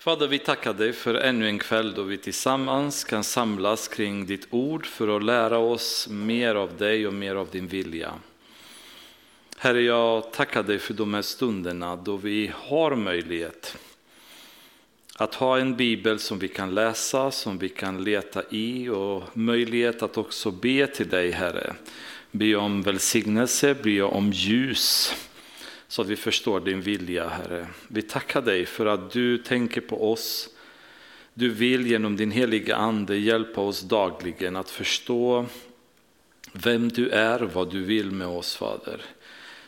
Fader, vi tackar dig för ännu en kväll då vi tillsammans kan samlas kring ditt ord för att lära oss mer av dig och mer av din vilja. Herre, jag tackar dig för de här stunderna då vi har möjlighet att ha en bibel som vi kan läsa, som vi kan leta i och möjlighet att också be till dig, Herre. Be om välsignelse, be om ljus så att vi förstår din vilja, Herre. Vi tackar dig för att du tänker på oss. Du vill genom din heliga Ande hjälpa oss dagligen att förstå vem du är, vad du vill med oss, Fader.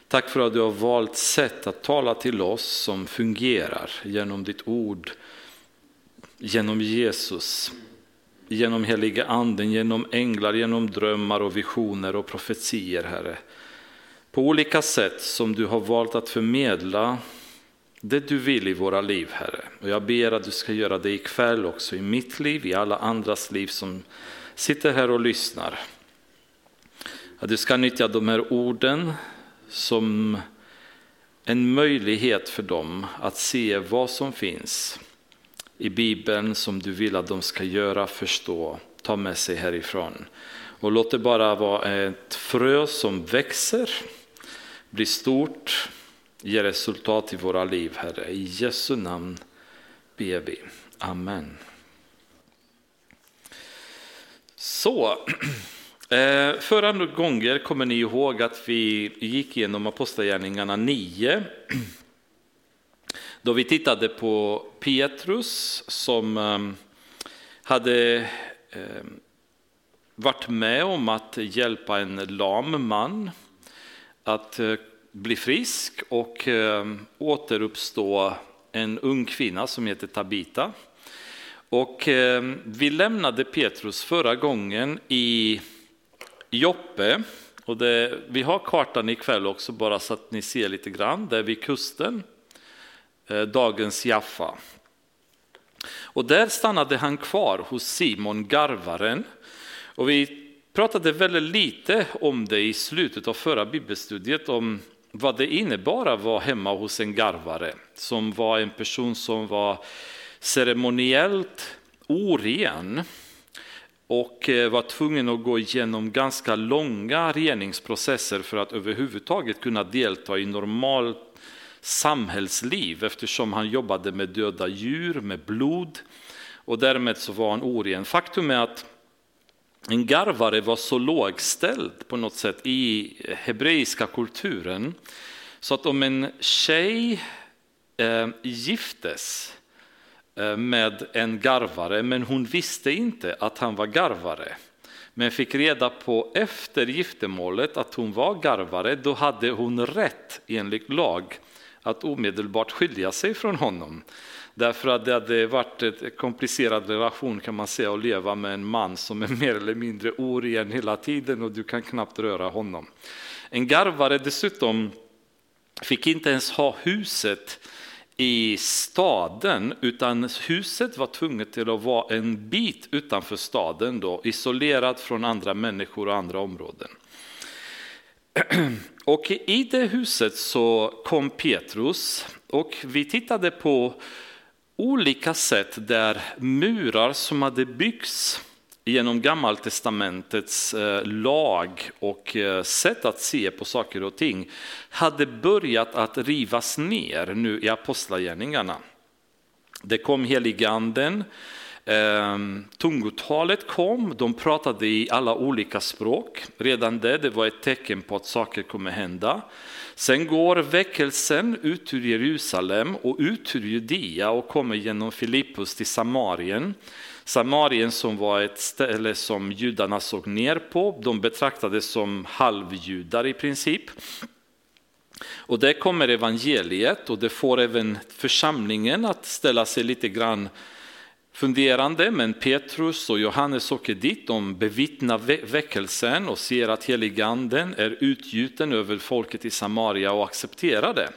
Tack för att du har valt sätt att tala till oss som fungerar genom ditt ord, genom Jesus, genom heliga anden, genom änglar, genom drömmar och visioner och profetier, Herre på olika sätt som du har valt att förmedla det du vill i våra liv, Herre. Och jag ber att du ska göra det ikväll också i mitt liv, i alla andras liv som sitter här och lyssnar. Att du ska nyttja de här orden som en möjlighet för dem att se vad som finns i Bibeln som du vill att de ska göra, förstå, ta med sig härifrån. Och låt det bara vara ett frö som växer blir stort, ger resultat i våra liv, Herre. I Jesu namn ber vi. Amen. Så, eh, förra gånger kommer ni ihåg att vi gick igenom Apostlagärningarna 9. Då vi tittade på Petrus som ehm, hade ehm, varit med om att hjälpa en lam man att eh, bli frisk och eh, återuppstå en ung kvinna som heter Tabita. Och eh, vi lämnade Petrus förra gången i Joppe. Och det, vi har kartan ikväll också bara så att ni ser lite grann. Där vid kusten, dagens Jaffa. Och där stannade han kvar hos Simon Garvaren. Och vi pratade väldigt lite om det i slutet av förra bibelstudiet, om vad det innebar att vara hemma hos en garvare, som var en person som var ceremoniellt oren och eh, var tvungen att gå igenom ganska långa reningsprocesser för att överhuvudtaget kunna delta i normalt samhällsliv eftersom han jobbade med döda djur, med blod och därmed så var han oren. Faktum är att en garvare var så lågställd på något sätt i hebreiska kulturen så att om en tjej eh, giftes eh, med en garvare men hon visste inte att han var garvare men fick reda på efter giftermålet att hon var garvare då hade hon rätt enligt lag att omedelbart skilja sig från honom. Därför att det hade varit en komplicerad relation kan man säga att leva med en man som är mer eller mindre oren hela tiden och du kan knappt röra honom. En garvare dessutom fick inte ens ha huset i staden utan huset var tvunget till att vara en bit utanför staden då, isolerat från andra människor och andra områden. Och i det huset så kom Petrus och vi tittade på olika sätt där murar som hade byggts genom gammaltestamentets eh, lag och eh, sätt att se på saker och ting hade börjat att rivas ner nu i apostlagärningarna. Det kom heliganden, ehm, tungotalet kom, de pratade i alla olika språk. Redan det, det var ett tecken på att saker kommer hända. Sen går väckelsen ut ur Jerusalem och ut ur Judea och kommer genom Filippus till Samarien. Samarien som var ett ställe som judarna såg ner på, de betraktades som halvjudar i princip. Och där kommer evangeliet och det får även församlingen att ställa sig lite grann funderande, men Petrus och Johannes åker dit, de bevittnar väckelsen och ser att heliganden är utgjuten över folket i Samaria och accepterar det.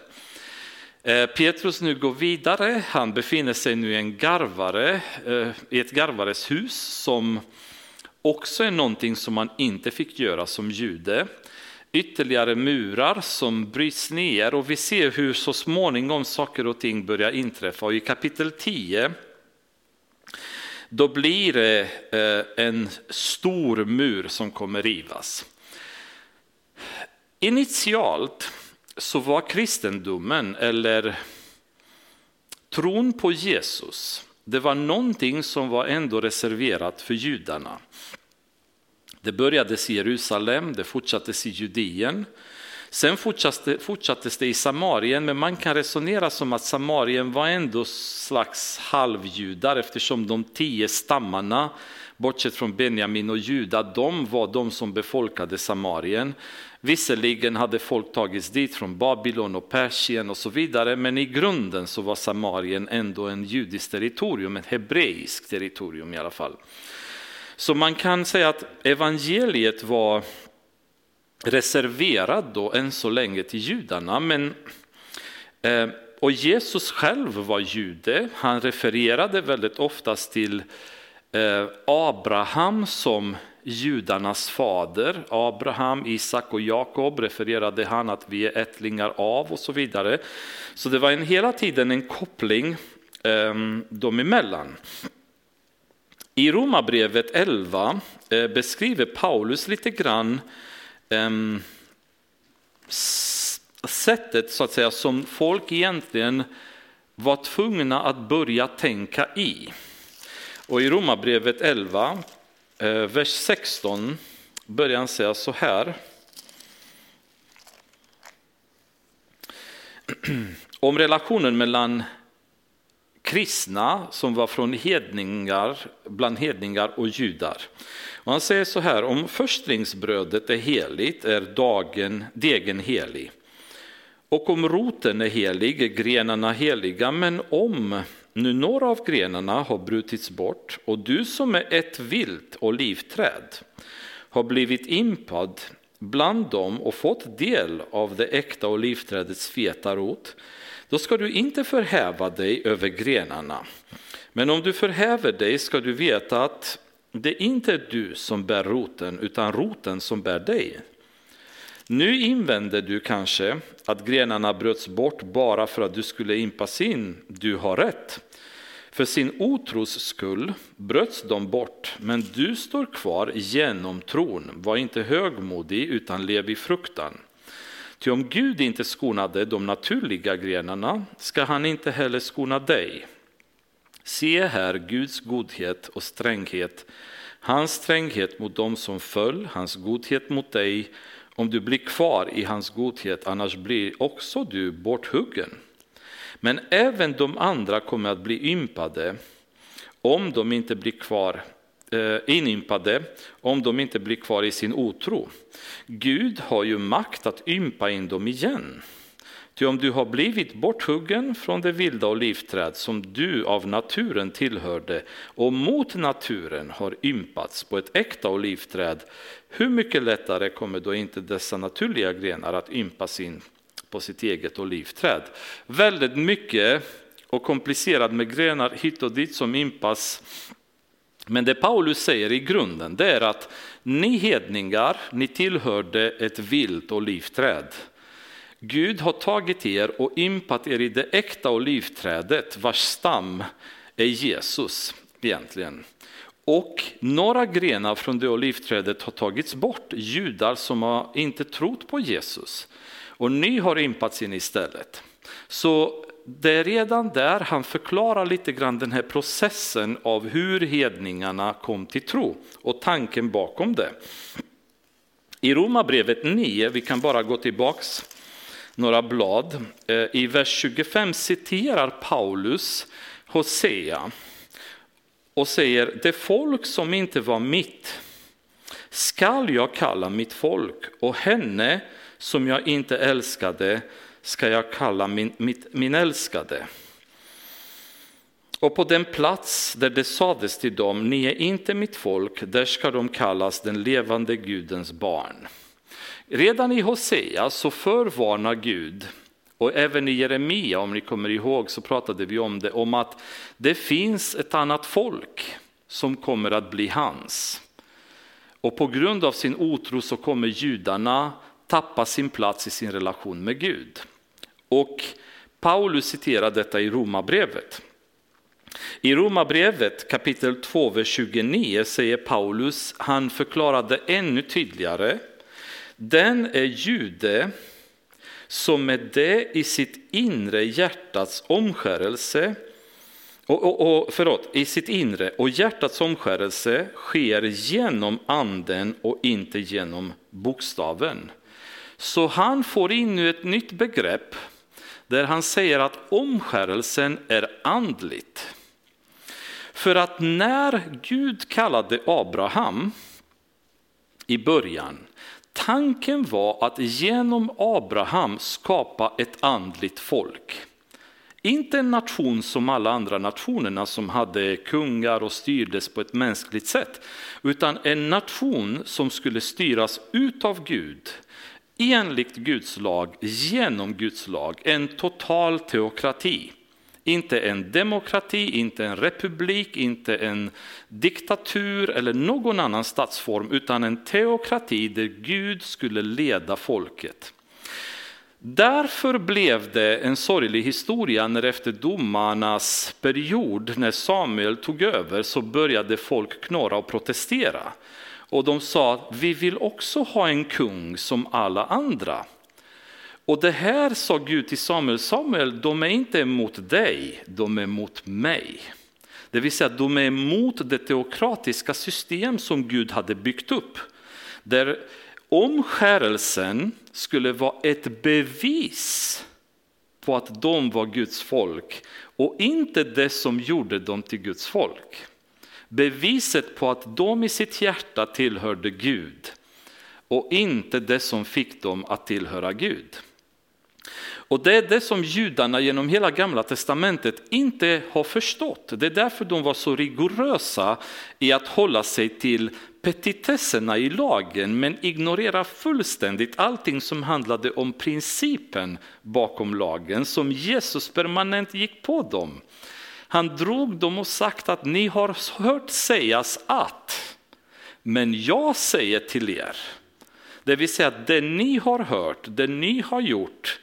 Eh, Petrus nu går vidare, han befinner sig nu i en garvare, eh, i ett garvares hus som också är någonting som man inte fick göra som jude. ytterligare murar som bryts ner och vi ser hur så småningom saker och ting börjar inträffa. Och i kapitel 10 då blir det eh, en stor mur som kommer rivas. Initialt så var kristendomen, eller tron på Jesus, det var någonting som var ändå reserverat för judarna. Det började i Jerusalem, det fortsatte i Judeen. Sen fortsatte, fortsattes det i Samarien, men man kan resonera som att Samarien var ändå slags halvjudar eftersom de tio stammarna, bortsett från Benjamin och Juda, de var de som befolkade Samarien. Visserligen hade folk tagits dit från Babylon och Persien och så vidare, men i grunden så var Samarien ändå en judiskt territorium, ett hebreiskt territorium i alla fall. Så man kan säga att evangeliet var reserverad då än så länge till judarna. Men, eh, och Jesus själv var jude. Han refererade väldigt oftast till eh, Abraham som judarnas fader. Abraham, Isak och Jakob refererade han att vi är ättlingar av och så vidare. Så det var en, hela tiden en koppling eh, dem emellan. I Romarbrevet 11 eh, beskriver Paulus lite grann Ehm, sättet så att säga, som folk egentligen var tvungna att börja tänka i. Och i Romarbrevet 11, eh, vers 16 börjar han säga så här. Om relationen mellan kristna som var från hedningar, bland hedningar och judar. Och han säger så här, om förstlingsbrödet är heligt är dagen, degen helig. Och om roten är helig är grenarna heliga, men om nu några av grenarna har brutits bort och du som är ett vilt olivträd har blivit impad bland dem och fått del av det äkta olivträdets feta rot, då ska du inte förhäva dig över grenarna. Men om du förhäver dig ska du veta att det är inte du som bär roten, utan roten som bär dig. Nu invänder du kanske att grenarna bröts bort bara för att du skulle impas in. Du har rätt. För sin otros skull bröts de bort, men du står kvar genom tron. Var inte högmodig, utan lev i fruktan. Ty om Gud inte skonade de naturliga grenarna ska han inte heller skona dig. Se här Guds godhet och stränghet, hans stränghet mot dem som föll, hans godhet mot dig, om du blir kvar i hans godhet, annars blir också du borthuggen. Men även de andra kommer att bli ympade om de inte blir kvar eh, inympade om de inte blir kvar i sin otro. Gud har ju makt att ympa in dem igen. Ty om du har blivit borthuggen från det vilda olivträd som du av naturen tillhörde och mot naturen har ympats på ett äkta olivträd, hur mycket lättare kommer då inte dessa naturliga grenar att ympas in på sitt eget olivträd? Väldigt mycket och komplicerat med grenar hit och dit som ympas men det Paulus säger i grunden det är att ni hedningar, ni tillhörde ett vilt olivträd. Gud har tagit er och ympat er i det äkta olivträdet vars stam är Jesus egentligen. Och några grenar från det olivträdet har tagits bort, judar som har inte trott på Jesus. Och ni har impats in istället. Så det är redan där han förklarar lite grann den här processen av hur hedningarna kom till tro och tanken bakom det. I Romarbrevet 9, vi kan bara gå tillbaks några blad. Eh, I vers 25 citerar Paulus Hosea och säger, det folk som inte var mitt skall jag kalla mitt folk och henne som jag inte älskade ska jag kalla min, mitt, min älskade. Och på den plats där det sades till dem, ni är inte mitt folk, där ska de kallas den levande Gudens barn. Redan i Hosea så förvarnar Gud, och även i Jeremia, om ni kommer ihåg, så pratade vi om det, om att det finns ett annat folk som kommer att bli hans. Och på grund av sin otro så kommer judarna tappa sin plats i sin relation med Gud. Och Paulus citerar detta i Romarbrevet. I Romarbrevet kapitel 2, vers 29 säger Paulus, han förklarade ännu tydligare, den är jude som med det i sitt inre hjärtats omskärelse och, och, och, förlåt, i sitt inre och hjärtats omskärelse sker genom anden och inte genom bokstaven. Så han får in nu ett nytt begrepp där han säger att omskärelsen är andligt. För att när Gud kallade Abraham i början, tanken var att genom Abraham skapa ett andligt folk. Inte en nation som alla andra nationerna som hade kungar och styrdes på ett mänskligt sätt, utan en nation som skulle styras utav Gud, enligt Guds lag, genom Guds lag, en total teokrati. Inte en demokrati, inte en republik, inte en diktatur eller någon annan statsform, utan en teokrati där Gud skulle leda folket. Därför blev det en sorglig historia när efter domarnas period, när Samuel tog över, så började folk knorra och protestera. Och de sa, vi vill också ha en kung som alla andra. Och det här sa Gud till Samuel, Samuel, de är inte emot dig, de är emot mig. Det vill säga, de är emot det teokratiska system som Gud hade byggt upp. Där omskärelsen skulle vara ett bevis på att de var Guds folk och inte det som gjorde dem till Guds folk. Beviset på att de i sitt hjärta tillhörde Gud och inte det som fick dem att tillhöra Gud. Och det är det som judarna genom hela gamla testamentet inte har förstått. Det är därför de var så rigorösa i att hålla sig till petitesserna i lagen men ignorera fullständigt allting som handlade om principen bakom lagen som Jesus permanent gick på dem. Han drog dem och sagt att ni har hört sägas att, men jag säger till er. Det vill säga att det ni har hört, det ni har gjort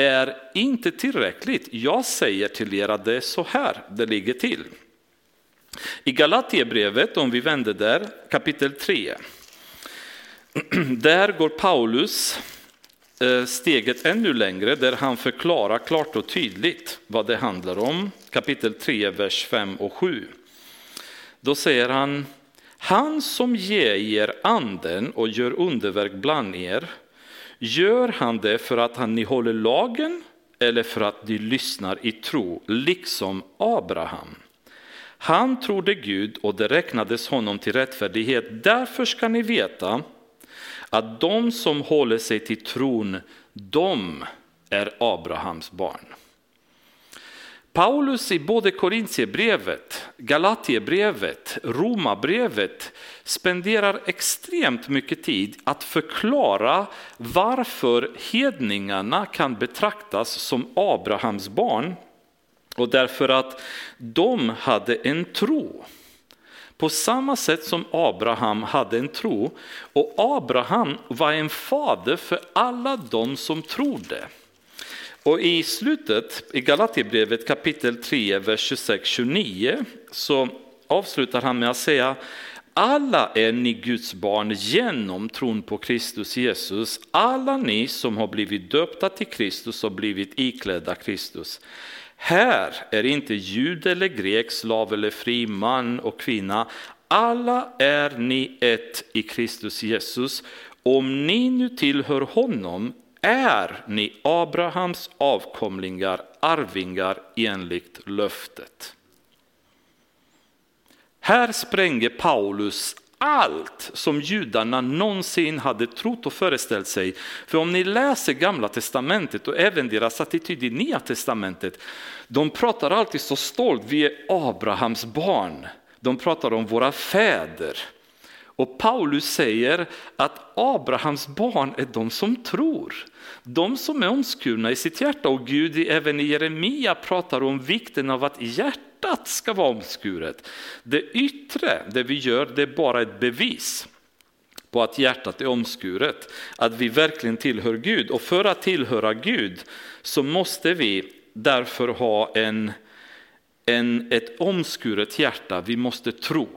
är inte tillräckligt. Jag säger till er att det är så här det ligger till. I Galatierbrevet, om vi vänder där, kapitel 3. Där går Paulus eh, steget ännu längre där han förklarar klart och tydligt vad det handlar om. Kapitel 3, vers 5 och 7. Då säger han, han som ger er anden och gör underverk bland er, gör han det för att han ni håller lagen eller för att ni lyssnar i tro, liksom Abraham? Han trodde Gud och det räknades honom till rättfärdighet. Därför ska ni veta att de som håller sig till tron, de är Abrahams barn. Paulus i både Korintierbrevet, Galatierbrevet, Romarbrevet spenderar extremt mycket tid att förklara varför hedningarna kan betraktas som Abrahams barn och därför att de hade en tro. På samma sätt som Abraham hade en tro och Abraham var en fader för alla de som trodde. Och i slutet i Galaterbrevet kapitel 3, vers 26-29 så avslutar han med att säga alla är ni Guds barn genom tron på Kristus Jesus. Alla ni som har blivit döpta till Kristus och blivit iklädda Kristus. Här är inte jud eller grek, slav eller fri, man och kvinna. Alla är ni ett i Kristus Jesus. Om ni nu tillhör honom är ni Abrahams avkomlingar, arvingar enligt löftet. Här spränger Paulus allt som judarna någonsin hade trott och föreställt sig. För om ni läser gamla testamentet och även deras attityd i nya testamentet, de pratar alltid så stolt, vi är Abrahams barn. De pratar om våra fäder. Och Paulus säger att Abrahams barn är de som tror. De som är omskurna i sitt hjärta och Gud även i Jeremia pratar om vikten av att hjärtat ska vara omskuret. Det yttre, det vi gör, det är bara ett bevis. på att hjärtat är omskuret, att vi verkligen tillhör Gud. Och för att tillhöra Gud så måste vi därför ha en, en, ett omskuret hjärta, vi måste tro.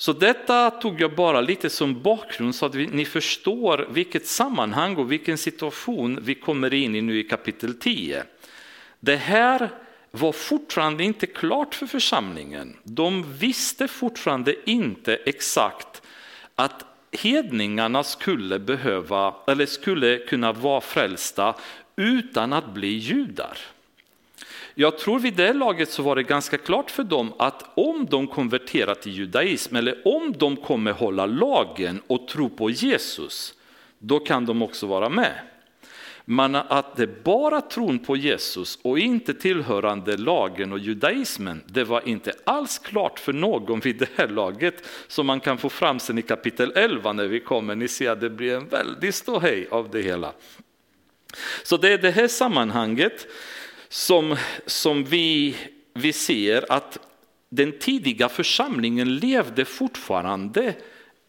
Så detta tog jag bara lite som bakgrund så att vi, ni förstår vilket sammanhang och vilken situation vi kommer in i nu i kapitel 10. Det här var fortfarande inte klart för församlingen. De visste fortfarande inte exakt att hedningarna skulle behöva eller skulle kunna vara frälsta utan att bli judar. Jag tror vid det laget så var det ganska klart för dem att om de konverterar till judaism eller om de kommer hålla lagen och tro på Jesus, då kan de också vara med. Men att det bara tron på Jesus och inte tillhörande lagen och judaismen, det var inte alls klart för någon vid det här laget. Som man kan få fram sen i kapitel 11 när vi kommer, ni ser att det blir en väldig ståhej av det hela. Så det är det här sammanhanget som, som vi, vi ser att den tidiga församlingen levde fortfarande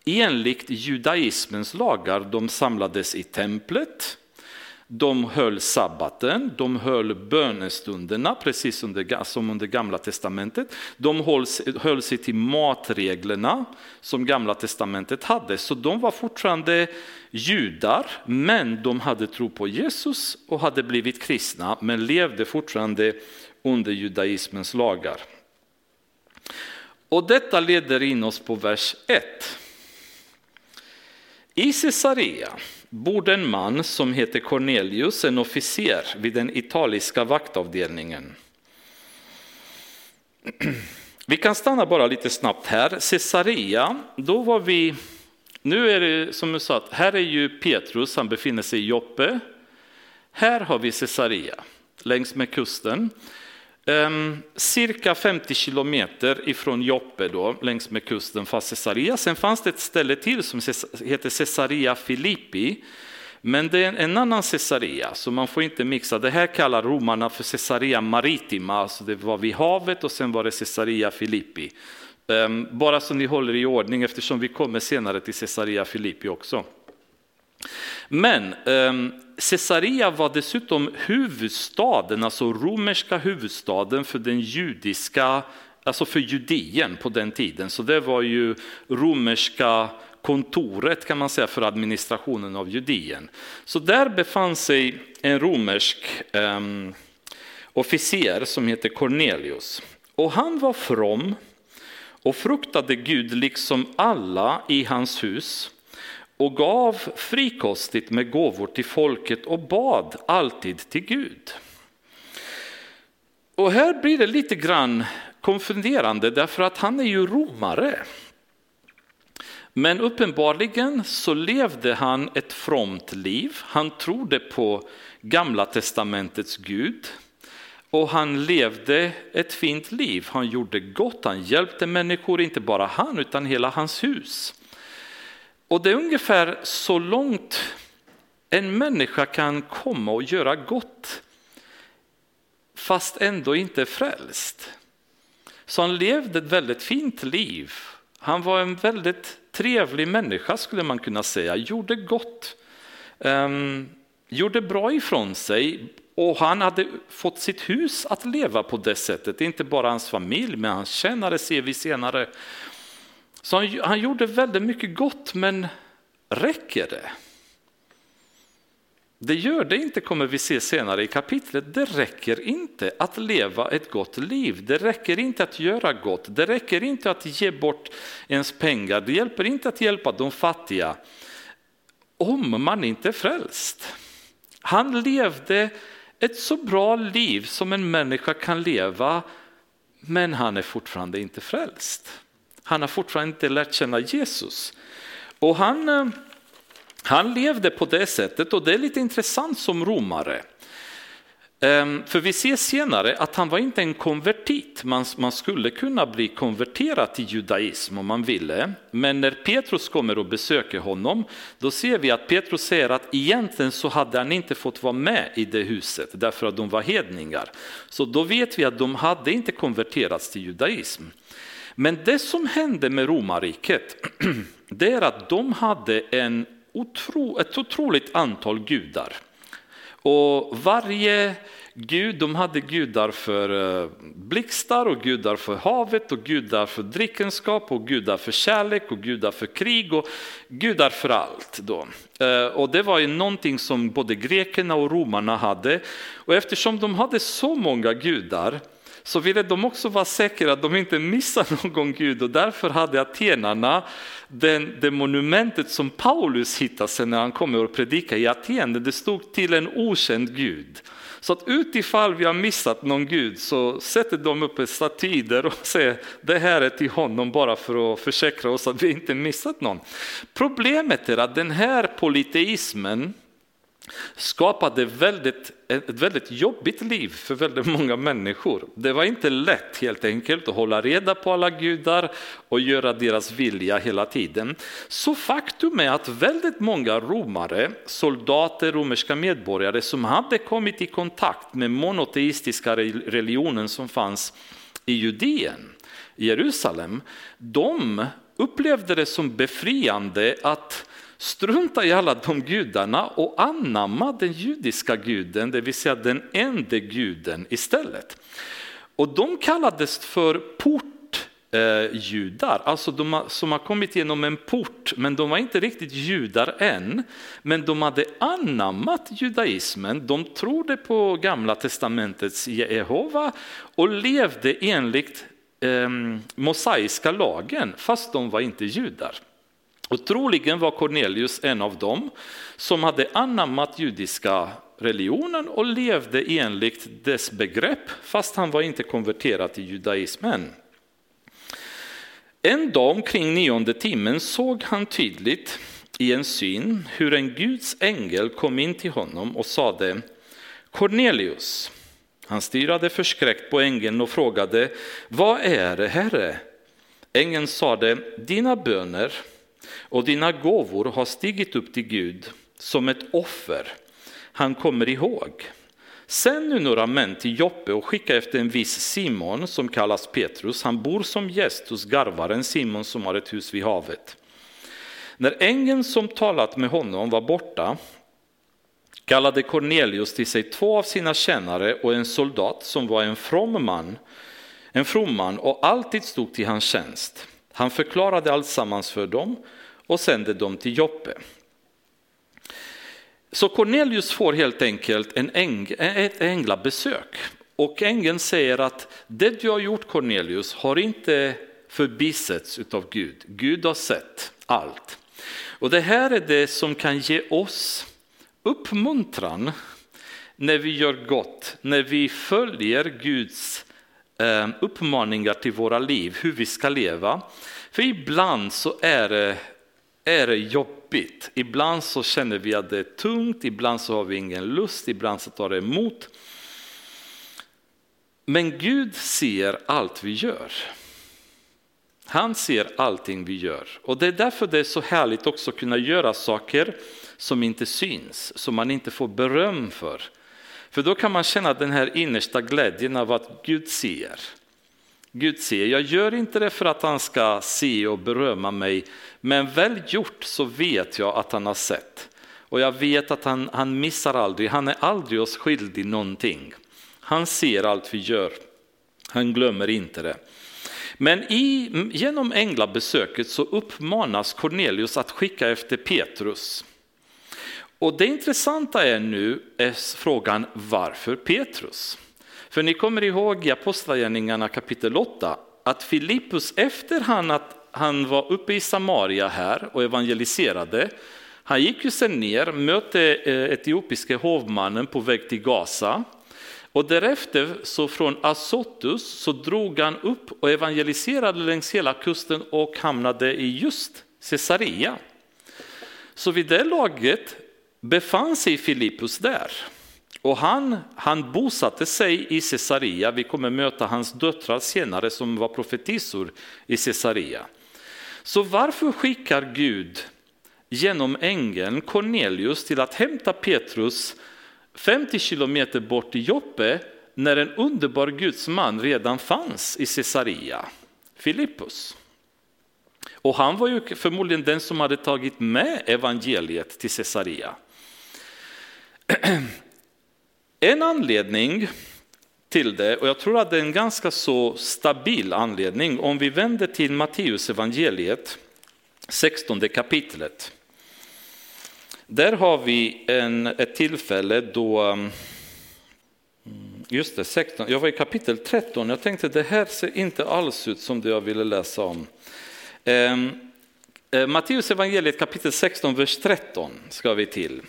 enligt judaismens lagar. De samlades i templet, de höll sabbaten, de höll bönestunderna precis som under gamla testamentet. De höll, höll sig till matreglerna som gamla testamentet hade. Så de var fortfarande judar, men de hade tro på Jesus och hade blivit kristna, men levde fortfarande under judaismens lagar. Och detta leder in oss på vers 1. I Caesarea bodde en man som heter Cornelius, en officer vid den italiska vaktavdelningen. Vi kan stanna bara lite snabbt här. Caesarea, då var vi, nu är det som jag sa, här är ju Petrus, han befinner sig i Joppe. Här har vi Caesarea, längs med kusten. Um, cirka 50 kilometer ifrån Joppe då, längs med kusten fanns Caesarea. Sen fanns det ett ställe till som heter Caesarea Filippi. Men det är en annan Caesarea, så man får inte mixa. Det här kallar romarna för Caesarea Maritima, alltså det var vid havet och sen var det Caesarea Filippi. Um, bara så ni håller i ordning eftersom vi kommer senare till Caesarea Filippi också. Men um, Caesarea var dessutom huvudstaden, alltså romerska huvudstaden för den judiska, alltså för Judien på den tiden. Så det var ju romerska kontoret kan man säga för administrationen av Judien. Så där befann sig en romersk um, officer som heter Cornelius. Och han var from och fruktade Gud liksom alla i hans hus och gav frikostigt med gåvor till folket och bad alltid till Gud. Och här blir det lite grann konfunderande därför att han är ju romare. Men uppenbarligen så levde han ett fromt liv. Han trodde på gamla testamentets Gud. Och han levde ett fint liv. Han gjorde gott, han hjälpte människor, inte bara han utan hela hans hus. Och det är ungefär så långt en människa kan komma och göra gott fast ändå inte frälst. Så han levde ett väldigt fint liv. Han var en väldigt trevlig människa skulle man kunna säga, gjorde gott, um, gjorde bra ifrån sig och han hade fått sitt hus att leva på det sättet, inte bara hans familj men hans tjänare ser vi senare så han, han gjorde väldigt mycket gott, men räcker det? Det gör det inte, kommer vi se senare i kapitlet. Det räcker inte att leva ett gott liv. Det räcker inte att göra gott. Det räcker inte att ge bort ens pengar. Det hjälper inte att hjälpa de fattiga om man inte är frälst. Han levde ett så bra liv som en människa kan leva, men han är fortfarande inte frälst. Han har fortfarande inte lärt känna Jesus. Och han, eh, han levde på det sättet och det är lite intressant som romare. Ehm, för vi ser senare att han var inte en konvertit, man, man skulle kunna bli konverterad till judaism om man ville. Men när Petrus kommer och besöker honom, då ser vi att Petrus säger att egentligen så hade han inte fått vara med i det huset därför att de var hedningar. Så då vet vi att de hade inte konverterats till judaism. Men det som hände med romarriket, det är att de hade en otro, ett otroligt antal gudar. Och varje gud, de hade gudar för eh, blixtar och gudar för havet och gudar för drickenskap och gudar för kärlek och gudar för krig och gudar för allt. Då. Eh, och det var ju någonting som både grekerna och romarna hade. Och eftersom de hade så många gudar så ville de också vara säkra att de inte missar någon gud och därför hade atenarna den, det monumentet som Paulus hittade sen när han kommer och predikade i Aten, där det stod till en okänd gud. Så att utifall vi har missat någon gud så sätter de upp ett staty där och säger det här är till honom bara för att försäkra oss att vi inte missat någon. Problemet är att den här polyteismen skapade väldigt, ett väldigt jobbigt liv för väldigt många människor. Det var inte lätt helt enkelt att hålla reda på alla gudar och göra deras vilja hela tiden. Så faktum är att väldigt många romare, soldater, romerska medborgare som hade kommit i kontakt med monoteistiska religionen som fanns i Judeen, i Jerusalem, de upplevde det som befriande att strunta i alla de gudarna och anamma den judiska guden, det vill säga den enda guden istället. Och de kallades för portjudar, alltså de som har kommit genom en port, men de var inte riktigt judar än. Men de hade anammat judaismen, de trodde på gamla testamentets Jehova och levde enligt eh, mosaiska lagen, fast de var inte judar. Och troligen var Cornelius en av dem som hade anammat judiska religionen och levde enligt dess begrepp, fast han var inte konverterad till judaismen. En dag omkring nionde timmen såg han tydligt i en syn hur en Guds ängel kom in till honom och sade Cornelius. Han stirrade förskräckt på ängeln och frågade Vad är det, Herre? Ängeln sade Dina böner och dina gåvor har stigit upp till Gud som ett offer han kommer ihåg. Sänd nu några män till Joppe och skicka efter en viss Simon som kallas Petrus. Han bor som gäst hos garvaren Simon som har ett hus vid havet. När ängeln som talat med honom var borta kallade Cornelius till sig två av sina tjänare och en soldat som var en from man, en from man och alltid stod till hans tjänst. Han förklarade alltsammans för dem och sände dem till Joppe. Så Cornelius får helt enkelt en äng, ett änglabesök och ängeln säger att det du har gjort Cornelius har inte förbisetts av Gud. Gud har sett allt. Och det här är det som kan ge oss uppmuntran när vi gör gott, när vi följer Guds Eh, uppmaningar till våra liv, hur vi ska leva. För ibland så är det är det jobbigt. Ibland så känner vi att det är tungt, ibland så har vi ingen lust, ibland så tar det emot. Men Gud ser allt vi gör. Han ser allting vi gör och det är därför det är så härligt också att kunna göra saker som inte syns, som man inte får beröm för. För då kan man känna den här innersta glädjen av att Gud ser. Gud ser, jag gör inte det för att han ska se och berömma mig, men väl gjort så vet jag att han har sett. Och jag vet att han, han missar aldrig, han är aldrig oss skyldig någonting. Han ser allt vi gör, han glömmer inte det. Men i, genom änglabesöket så uppmanas Cornelius att skicka efter Petrus. Och det intressanta är nu är frågan varför Petrus? För ni kommer ihåg i Apostlagärningarna kapitel 8 att Filippus efter han att han var uppe i Samaria här och evangeliserade, han gick ju sen ner, mötte eh, etiopiske hovmannen på väg till Gaza och därefter så från Azotus så drog han upp och evangeliserade längs hela kusten och hamnade i just Caesarea. Så vid det laget befann sig Filippus där. Och han, han bosatte sig i Caesarea, vi kommer möta hans döttrar senare som var profetisor i Caesarea. Så varför skickar Gud genom ängeln Cornelius till att hämta Petrus 50 kilometer bort i Joppe när en underbar Guds man redan fanns i Caesarea, Filippus. Och han var ju förmodligen den som hade tagit med evangeliet till Caesarea. En anledning till det, och jag tror att det är en ganska så stabil anledning, om vi vänder till Matteus evangeliet, 16 kapitlet. Där har vi en, ett tillfälle då, mm, just det, 16, jag var i kapitel 13, jag tänkte det här ser inte alls ut som det jag ville läsa om. Ehm, eh, Matteus evangeliet kapitel 16, vers 13 ska vi till.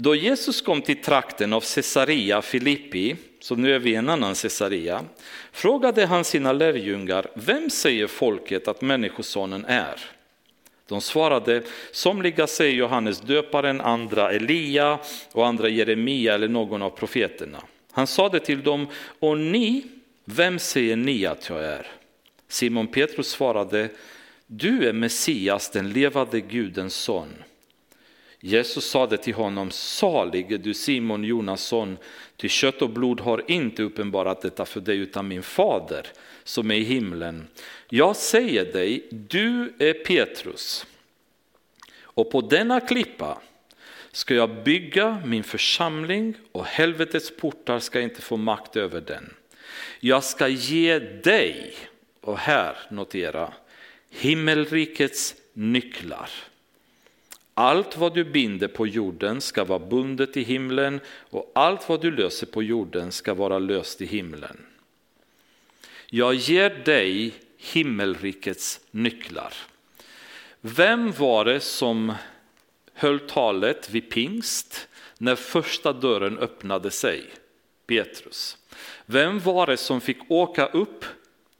Då Jesus kom till trakten av Caesarea Filippi, så nu är vi i en annan Caesarea, frågade han sina lärjungar, vem säger folket att Människosonen är? De svarade, somliga säger Johannes döparen, andra Elia och andra Jeremia eller någon av profeterna. Han sade till dem, och ni, vem säger ni att jag är? Simon Petrus svarade, du är Messias, den levande Gudens son. Jesus sade till honom, salig är du Simon Jonasson, ty kött och blod har inte uppenbarat detta för dig utan min fader som är i himlen. Jag säger dig, du är Petrus och på denna klippa ska jag bygga min församling och helvetets portar ska inte få makt över den. Jag ska ge dig, och här notera, himmelrikets nycklar. Allt vad du binder på jorden ska vara bundet i himlen och allt vad du löser på jorden ska vara löst i himlen. Jag ger dig himmelrikets nycklar. Vem var det som höll talet vid pingst när första dörren öppnade sig? Petrus. Vem var det som fick åka upp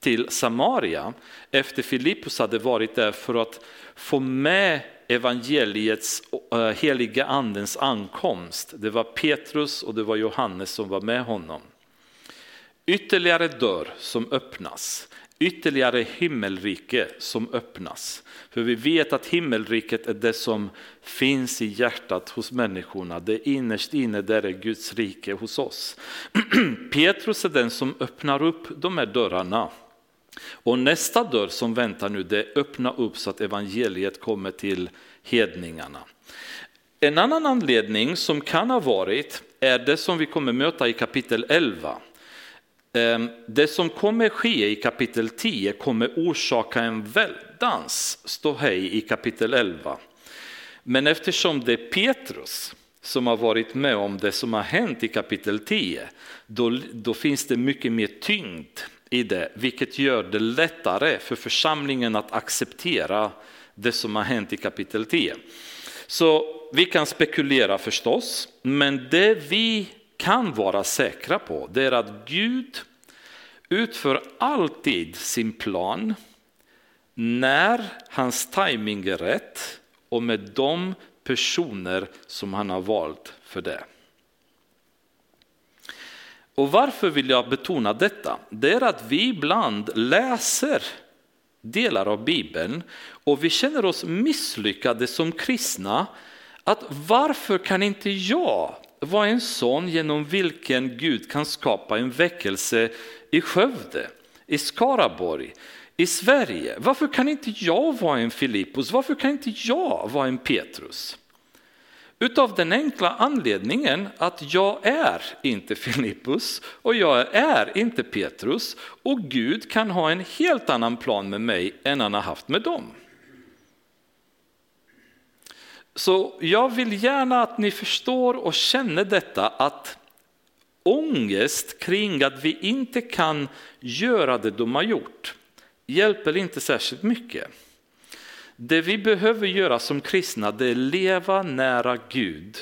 till Samaria efter Filippus hade varit där för att få med evangeliets eh, heliga andens ankomst. Det var Petrus och det var Johannes som var med honom. Ytterligare dörr som öppnas, ytterligare himmelrike som öppnas. För vi vet att himmelriket är det som finns i hjärtat hos människorna. Det innerst inne där är Guds rike hos oss. Petrus är den som öppnar upp de här dörrarna. Och nästa dörr som väntar nu, det öppnar upp så att evangeliet kommer till hedningarna. En annan anledning som kan ha varit är det som vi kommer möta i kapitel 11. Ehm, det som kommer ske i kapitel 10 kommer orsaka en väldans ståhej i kapitel 11. Men eftersom det är Petrus som har varit med om det som har hänt i kapitel 10, då, då finns det mycket mer tyngd i det, vilket gör det lättare för församlingen att acceptera det som har hänt i kapitel 10. Så vi kan spekulera förstås, men det vi kan vara säkra på det är att Gud utför alltid sin plan när hans timing är rätt och med de personer som han har valt för det. Och varför vill jag betona detta? Det är att vi ibland läser delar av Bibeln och vi känner oss misslyckade som kristna. Att varför kan inte jag vara en sån genom vilken Gud kan skapa en väckelse i Skövde, i Skaraborg, i Sverige? Varför kan inte jag vara en Filippus? Varför kan inte jag vara en Petrus? Utav den enkla anledningen att jag är inte Filippus och jag är inte Petrus och Gud kan ha en helt annan plan med mig än han har haft med dem. Så jag vill gärna att ni förstår och känner detta att ångest kring att vi inte kan göra det de har gjort hjälper inte särskilt mycket. Det vi behöver göra som kristna det är leva nära Gud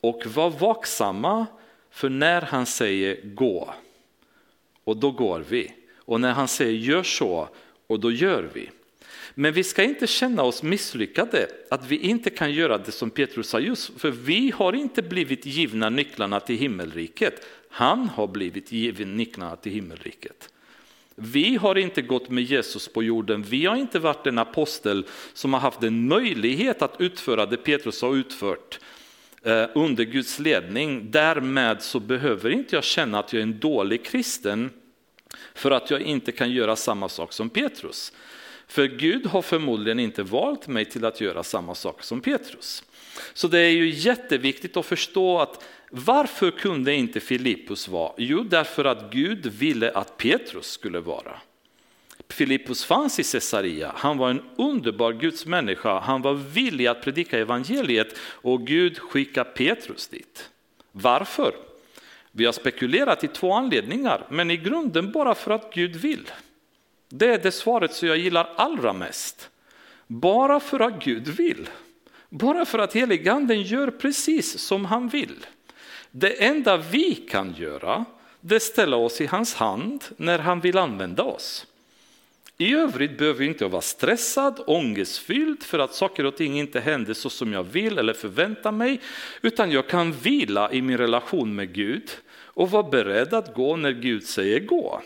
och vara vaksamma för när han säger gå. Och då går vi. Och när han säger gör så, och då gör vi. Men vi ska inte känna oss misslyckade, att vi inte kan göra det som Petrus sa just, för vi har inte blivit givna nycklarna till himmelriket. Han har blivit given nycklarna till himmelriket. Vi har inte gått med Jesus på jorden, vi har inte varit en apostel som har haft en möjlighet att utföra det Petrus har utfört eh, under Guds ledning. Därmed så behöver inte jag känna att jag är en dålig kristen för att jag inte kan göra samma sak som Petrus. För Gud har förmodligen inte valt mig till att göra samma sak som Petrus. Så det är ju jätteviktigt att förstå att varför kunde inte Filippus vara? Jo, därför att Gud ville att Petrus skulle vara. Filippus fanns i Caesarea, han var en underbar Guds människa, han var villig att predika evangeliet och Gud skickade Petrus dit. Varför? Vi har spekulerat i två anledningar, men i grunden bara för att Gud vill. Det är det svaret som jag gillar allra mest. Bara för att Gud vill. Bara för att heliganden gör precis som han vill. Det enda vi kan göra, det är ställa oss i hans hand när han vill använda oss. I övrigt behöver jag inte vara stressad, ångestfylld för att saker och ting inte händer så som jag vill eller förväntar mig, utan jag kan vila i min relation med Gud och vara beredd att gå när Gud säger gå.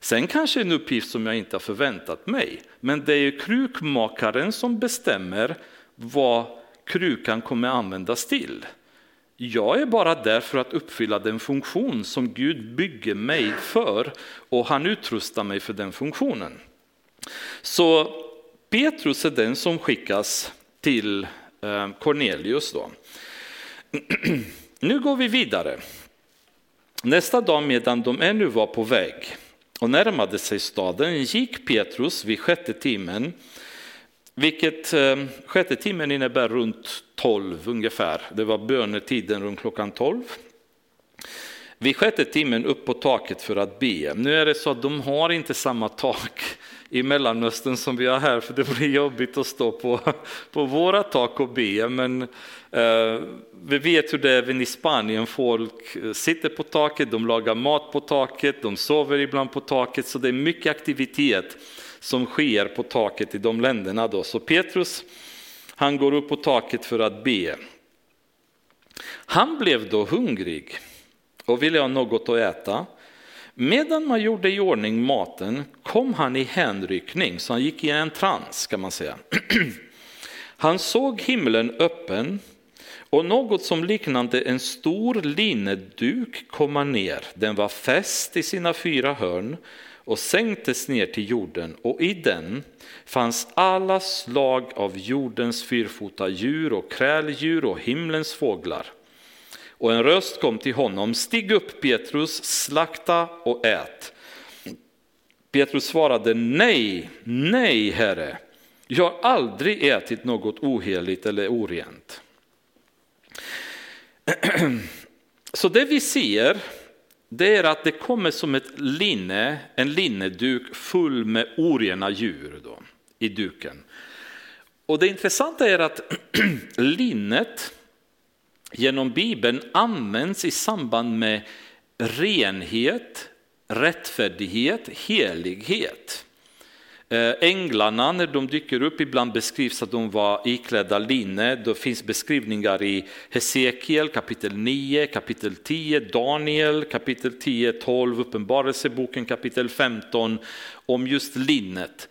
Sen kanske en uppgift som jag inte har förväntat mig, men det är krukmakaren som bestämmer vad krukan kommer användas till. Jag är bara där för att uppfylla den funktion som Gud bygger mig för och han utrustar mig för den funktionen. Så Petrus är den som skickas till eh, Cornelius. Då. Nu går vi vidare. Nästa dag medan de ännu var på väg och närmade sig staden gick Petrus vid sjätte timmen vilket eh, sjätte timmen innebär runt 12 ungefär. Det var bönetiden runt klockan 12. Vid sjätte timmen upp på taket för att be. Nu är det så att de har inte samma tak i Mellanöstern som vi har här, för det blir jobbigt att stå på, på våra tak och be. Men eh, vi vet hur det är även i Spanien, folk eh, sitter på taket, de lagar mat på taket, de sover ibland på taket, så det är mycket aktivitet som sker på taket i de länderna. Då. Så Petrus han går upp på taket för att be. Han blev då hungrig och ville ha något att äta. Medan man gjorde i ordning maten kom han i hänryckning, så han gick i en trans kan man säga. Han såg himlen öppen och något som liknade en stor linneduk komma ner. Den var fäst i sina fyra hörn och sänktes ner till jorden och i den fanns alla slag av jordens fyrfota djur och kräldjur och himlens fåglar. Och en röst kom till honom, stig upp Petrus, slakta och ät. Petrus svarade, nej, nej herre, jag har aldrig ätit något oheligt eller orent. Så det vi ser det är att det kommer som ett linne, en linneduk full med orena djur då, i duken. Och det intressanta är att linnet genom Bibeln används i samband med renhet, rättfärdighet, helighet. Eh, änglarna när de dyker upp ibland beskrivs att de var iklädda linne. Det finns beskrivningar i Hesekiel kapitel 9, kapitel 10, Daniel kapitel 10, 12, Uppenbarelseboken kapitel 15 om just linnet.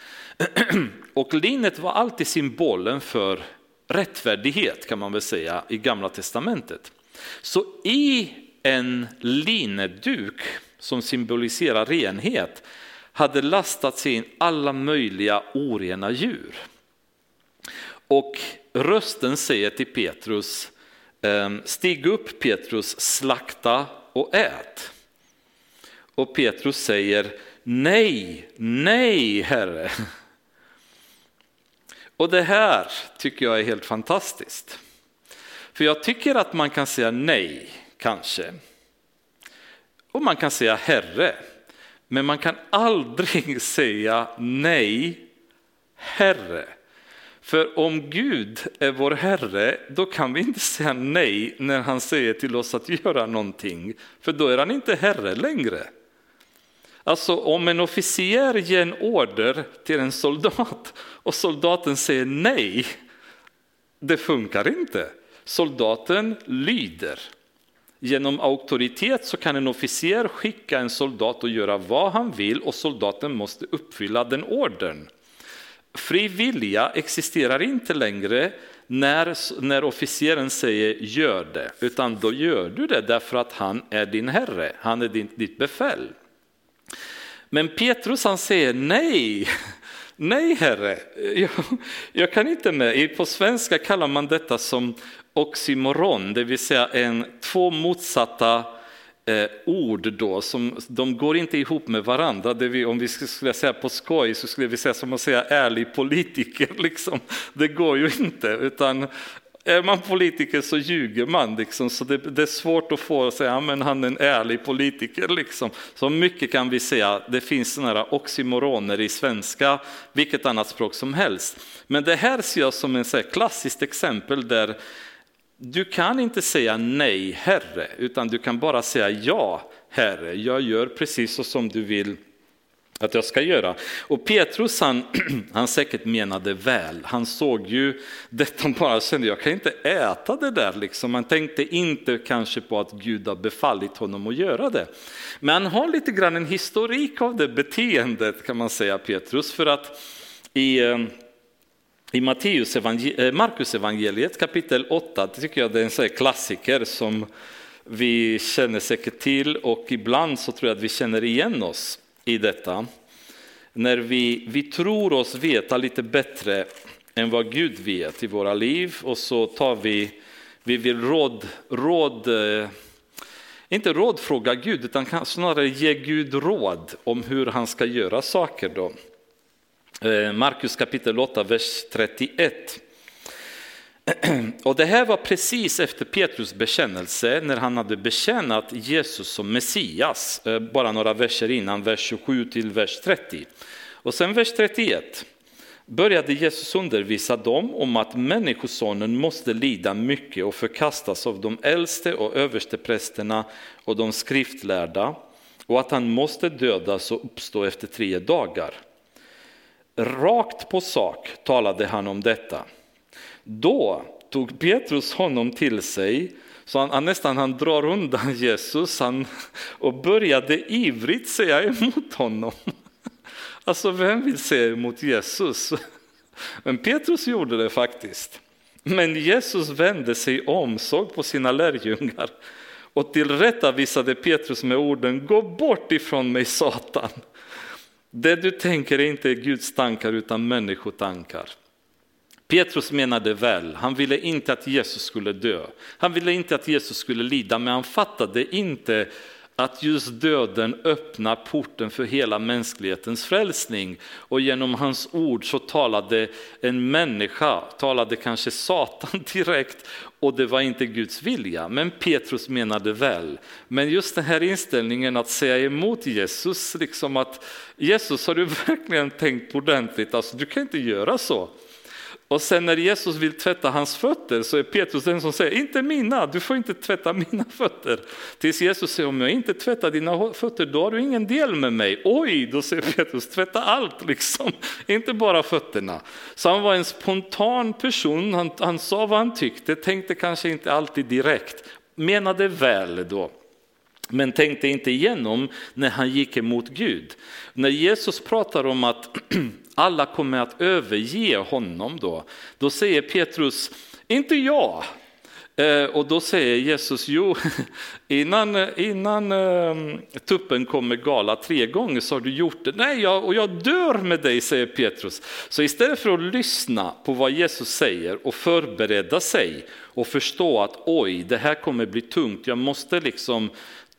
Och linnet var alltid symbolen för rättfärdighet kan man väl säga i gamla testamentet. Så i en linneduk som symboliserar renhet hade lastat in alla möjliga orena djur. Och rösten säger till Petrus, ehm, stig upp Petrus, slakta och ät. Och Petrus säger, nej, nej herre. Och det här tycker jag är helt fantastiskt. För jag tycker att man kan säga nej, kanske. Och man kan säga herre. Men man kan aldrig säga nej, Herre. För om Gud är vår Herre, då kan vi inte säga nej när han säger till oss att göra någonting, för då är han inte Herre längre. Alltså om en officer ger en order till en soldat och soldaten säger nej, det funkar inte. Soldaten lyder. Genom auktoritet så kan en officer skicka en soldat och göra vad han vill och soldaten måste uppfylla den ordern. Fri vilja existerar inte längre när, när officeren säger gör det, utan då gör du det därför att han är din herre, han är din, ditt befäl. Men Petrus han säger nej, nej herre, jag, jag kan inte med. På svenska kallar man detta som oxymoron, det vill säga en, två motsatta eh, ord då, som, de går inte ihop med varandra. Det vi, om vi skulle säga på skoj så skulle vi säga som att säga ärlig politiker. Liksom. Det går ju inte, utan är man politiker så ljuger man, liksom, så det, det, är svårt att få att säga att han är en ärlig politiker. Liksom. Så mycket kan vi säga, det finns några oxymoroner i svenska, vilket annat språk som helst. Men det här ser jag som ett klassiskt exempel där du kan inte säga nej, Herre, utan du kan bara säga ja, Herre, jag gör precis så som du vill att jag ska göra. Och Petrus han, han säkert menade väl, han såg ju detta bara och kände jag kan inte äta det där liksom. Han tänkte inte kanske på att Gud har befallit honom att göra det. Men han har lite grann en historik av det beteendet kan man säga Petrus för att i eh, i Matteus evangel eh, Markus evangeliet kapitel 8 det tycker jag det är en klassiker som vi känner säkert till och ibland så tror jag att vi känner igen oss i detta. När vi, vi tror oss veta lite bättre än vad Gud vet i våra liv och så tar vi, vi vill råd, råd eh, inte rådfråga Gud utan snarare ge Gud råd om hur han ska göra saker. Då. Eh, Markus kapitel 8, vers 31. Och det här var precis efter Petrus bekännelse när han hade bekännat Jesus som Messias, eh, bara några verser innan, vers 27 till vers 30. Och sen vers 31 började Jesus undervisa dem om att människosonen måste lida mycket och förkastas av de äldste och översteprästerna och de skriftlärda och att han måste dödas och uppstå efter tre dagar. Rakt på sak talade han om detta. Då tog Petrus honom till sig så han, han nästan han drar undan Jesus han, och började ivrigt säga emot honom. Alltså vem vill säga emot Jesus? Men Petrus gjorde det faktiskt. Men Jesus vände sig om, såg på sina lärjungar och tillrättavisade Petrus med orden Gå bort ifrån mig Satan. Det du tänker är inte Guds tankar utan människotankar. Petrus menade väl, han ville inte att Jesus skulle dö. Han ville inte att Jesus skulle lida, men han fattade inte att just döden öppnar porten för hela mänsklighetens frälsning. Och genom hans ord så talade en människa, talade kanske Satan direkt och det var inte Guds vilja. Men Petrus menade väl. Men just den här inställningen att säga emot Jesus, liksom att Jesus har du verkligen tänkt ordentligt, alltså du kan inte göra så. Och sen när Jesus vill tvätta hans fötter så är Petrus den som säger, inte mina, du får inte tvätta mina fötter. Tills Jesus säger, om jag inte tvättar dina fötter då har du ingen del med mig. Oj, då säger Petrus, tvätta allt liksom, inte bara fötterna. Så han var en spontan person, han, han sa vad han tyckte, tänkte kanske inte alltid direkt, menade väl då men tänkte inte igenom när han gick emot Gud. När Jesus pratar om att alla kommer att överge honom då, då säger Petrus, inte jag. Eh, och då säger Jesus, jo, innan, innan ehm, tuppen kommer gala tre gånger så har du gjort det. Nej, jag, och jag dör med dig, säger Petrus. Så istället för att lyssna på vad Jesus säger och förbereda sig och förstå att oj, det här kommer bli tungt, jag måste liksom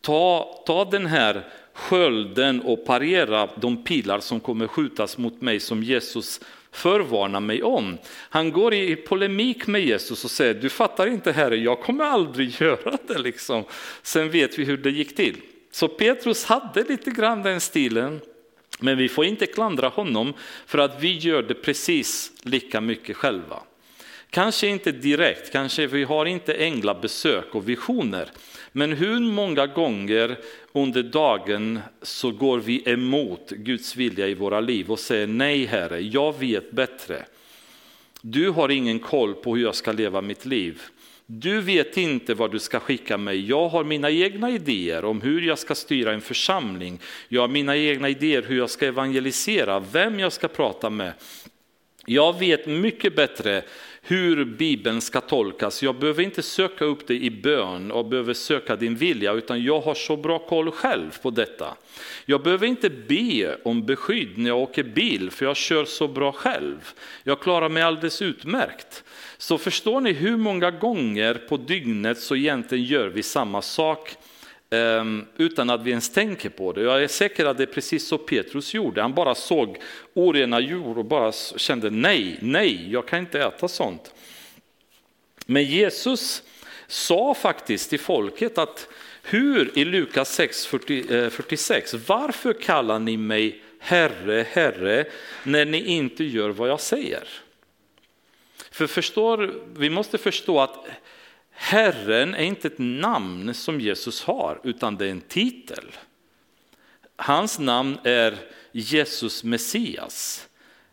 ta, ta den här skölden och parera de pilar som kommer skjutas mot mig som Jesus förvarnar mig om. Han går i polemik med Jesus och säger, du fattar inte herre, jag kommer aldrig göra det. Liksom. Sen vet vi hur det gick till. Så Petrus hade lite grann den stilen, men vi får inte klandra honom för att vi gör det precis lika mycket själva. Kanske inte direkt, kanske vi har inte änglabesök och visioner, men hur många gånger under dagen så går vi emot Guds vilja i våra liv och säger nej Herre, jag vet bättre. Du har ingen koll på hur jag ska leva mitt liv. Du vet inte vad du ska skicka mig. Jag har mina egna idéer om hur jag ska styra en församling. Jag har mina egna idéer hur jag ska evangelisera, vem jag ska prata med. Jag vet mycket bättre hur Bibeln ska tolkas. Jag behöver inte söka upp det i bön och behöver söka din vilja, utan jag har så bra koll själv på detta. Jag behöver inte be om beskydd när jag åker bil, för jag kör så bra själv. Jag klarar mig alldeles utmärkt. Så förstår ni hur många gånger på dygnet så egentligen gör vi samma sak Ehm, utan att vi ens tänker på det. Jag är säker att det är precis så Petrus gjorde. Han bara såg orena djur och bara kände nej, nej, jag kan inte äta sånt. Men Jesus sa faktiskt till folket att hur i Lukas 6, 46, eh, varför kallar ni mig Herre, Herre, när ni inte gör vad jag säger? För förstår, vi måste förstå att Herren är inte ett namn som Jesus har, utan det är en titel. Hans namn är Jesus Messias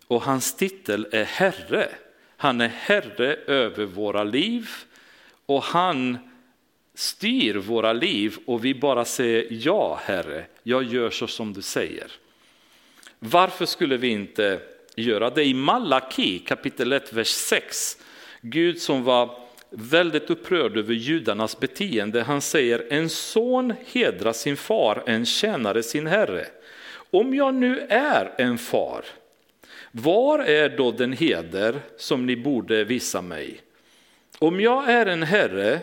och hans titel är Herre. Han är Herre över våra liv och han styr våra liv och vi bara säger ja Herre, jag gör så som du säger. Varför skulle vi inte göra det? I Malaki kapitel 1, vers 6, Gud som var väldigt upprörd över judarnas beteende. Han säger en son hedrar sin far, en tjänare sin herre. Om jag nu är en far, var är då den heder som ni borde visa mig? Om jag är en herre,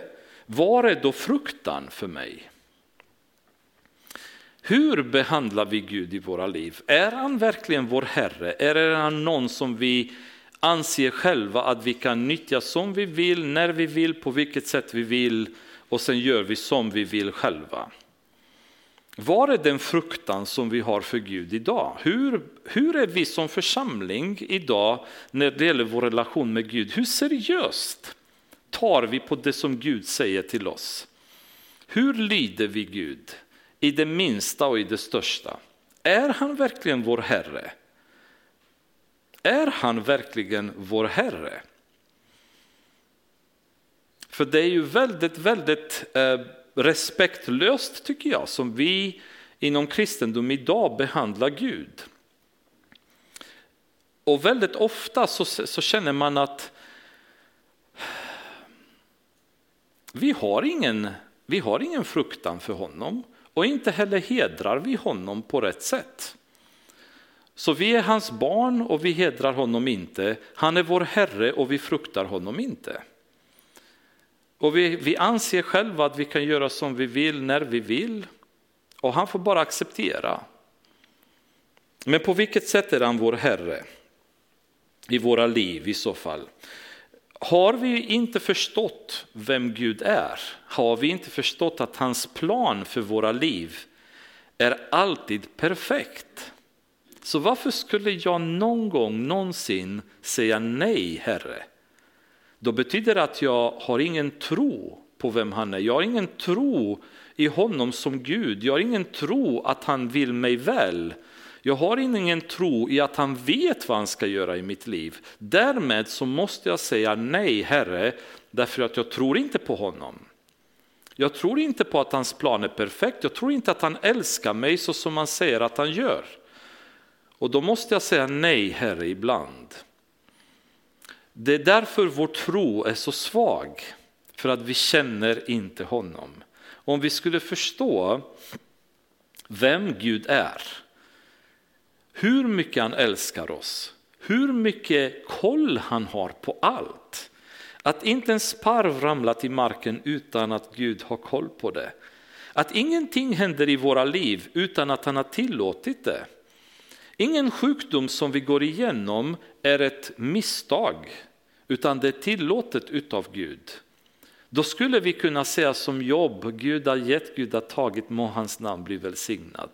var är då fruktan för mig? Hur behandlar vi Gud i våra liv? Är han verkligen vår Herre? Är han någon som vi anser själva att vi kan nyttja som vi vill, när vi vill, på vilket sätt vi vill och sen gör vi som vi vill själva. Var är den fruktan som vi har för Gud idag? Hur, hur är vi som församling idag när det gäller vår relation med Gud? Hur seriöst tar vi på det som Gud säger till oss? Hur lyder vi Gud i det minsta och i det största? Är han verkligen vår Herre? Är han verkligen vår Herre? För det är ju väldigt, väldigt eh, respektlöst tycker jag som vi inom kristendom idag behandlar Gud. Och väldigt ofta så, så känner man att vi har, ingen, vi har ingen fruktan för honom och inte heller hedrar vi honom på rätt sätt. Så vi är hans barn och vi hedrar honom inte. Han är vår Herre och vi fruktar honom inte. Och vi, vi anser själva att vi kan göra som vi vill när vi vill och han får bara acceptera. Men på vilket sätt är han vår Herre i våra liv i så fall? Har vi inte förstått vem Gud är? Har vi inte förstått att hans plan för våra liv är alltid perfekt? Så varför skulle jag någon gång någonsin säga nej, Herre? Då betyder det att jag har ingen tro på vem han är. Jag har ingen tro i honom som Gud. Jag har ingen tro att han vill mig väl. Jag har ingen tro i att han vet vad han ska göra i mitt liv. Därmed så måste jag säga nej, Herre, därför att jag tror inte på honom. Jag tror inte på att hans plan är perfekt. Jag tror inte att han älskar mig så som han säger att han gör. Och då måste jag säga nej, Herre, ibland. Det är därför vår tro är så svag, för att vi känner inte honom. Om vi skulle förstå vem Gud är, hur mycket han älskar oss, hur mycket koll han har på allt. Att inte en sparv ramlat i marken utan att Gud har koll på det. Att ingenting händer i våra liv utan att han har tillåtit det. Ingen sjukdom som vi går igenom är ett misstag, utan det är tillåtet utav Gud. Då skulle vi kunna säga som jobb, Gud har gett, Gud har tagit, må hans namn bli välsignad.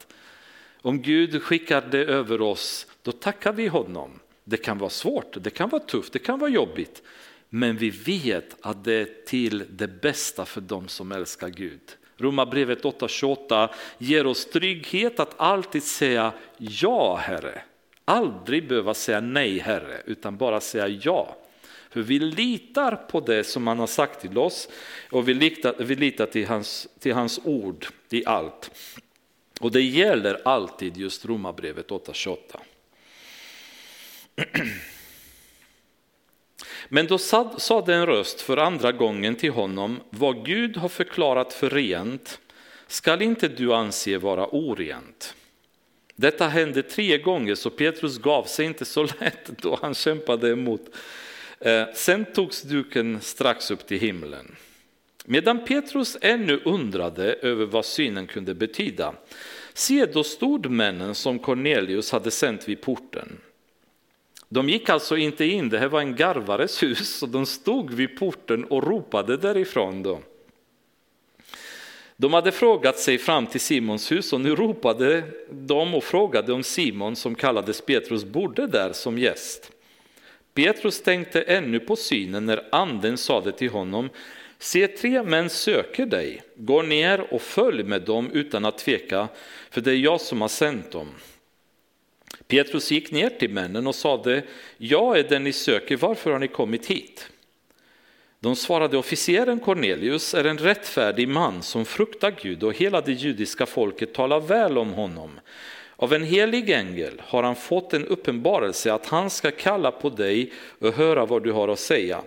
Om Gud skickar det över oss, då tackar vi honom. Det kan vara svårt, det kan vara tufft, det kan vara jobbigt. Men vi vet att det är till det bästa för dem som älskar Gud. Romarbrevet 8.28 ger oss trygghet att alltid säga ja Herre. Aldrig behöva säga nej Herre, utan bara säga ja. För vi litar på det som han har sagt till oss och vi litar, vi litar till, hans, till hans ord i allt. Och det gäller alltid just Romarbrevet 8.28. Men då sade en röst för andra gången till honom, vad Gud har förklarat för rent skall inte du anse vara orent. Detta hände tre gånger så Petrus gav sig inte så lätt då han kämpade emot. Eh, sen togs duken strax upp till himlen. Medan Petrus ännu undrade över vad synen kunde betyda, se då stod männen som Cornelius hade sänt vid porten. De gick alltså inte in, det här var en garvares hus, och de stod vid porten och ropade därifrån. Då. De hade frågat sig fram till Simons hus och nu ropade de och frågade om Simon som kallades Petrus bodde där som gäst. Petrus tänkte ännu på synen när anden sade till honom Se, tre män söker dig, gå ner och följ med dem utan att tveka, för det är jag som har sänt dem. Petrus gick ner till männen och sade, jag är den ni söker, varför har ni kommit hit? De svarade, officeren Cornelius är en rättfärdig man som fruktar Gud och hela det judiska folket talar väl om honom. Av en helig ängel har han fått en uppenbarelse att han ska kalla på dig och höra vad du har att säga.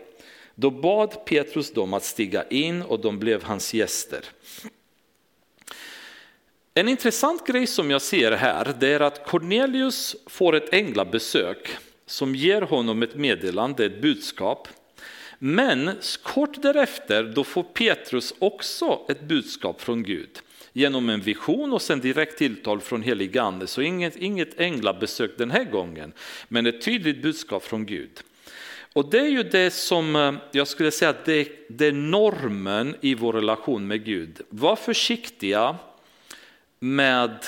Då bad Petrus dem att stiga in och de blev hans gäster. En intressant grej som jag ser här det är att Cornelius får ett änglabesök som ger honom ett meddelande, ett budskap. Men kort därefter då får Petrus också ett budskap från Gud genom en vision och sen direkt tilltal från helig ande. Så inget, inget änglabesök den här gången, men ett tydligt budskap från Gud. Och det är ju det som eh, jag skulle säga att det, det är normen i vår relation med Gud. Var försiktiga med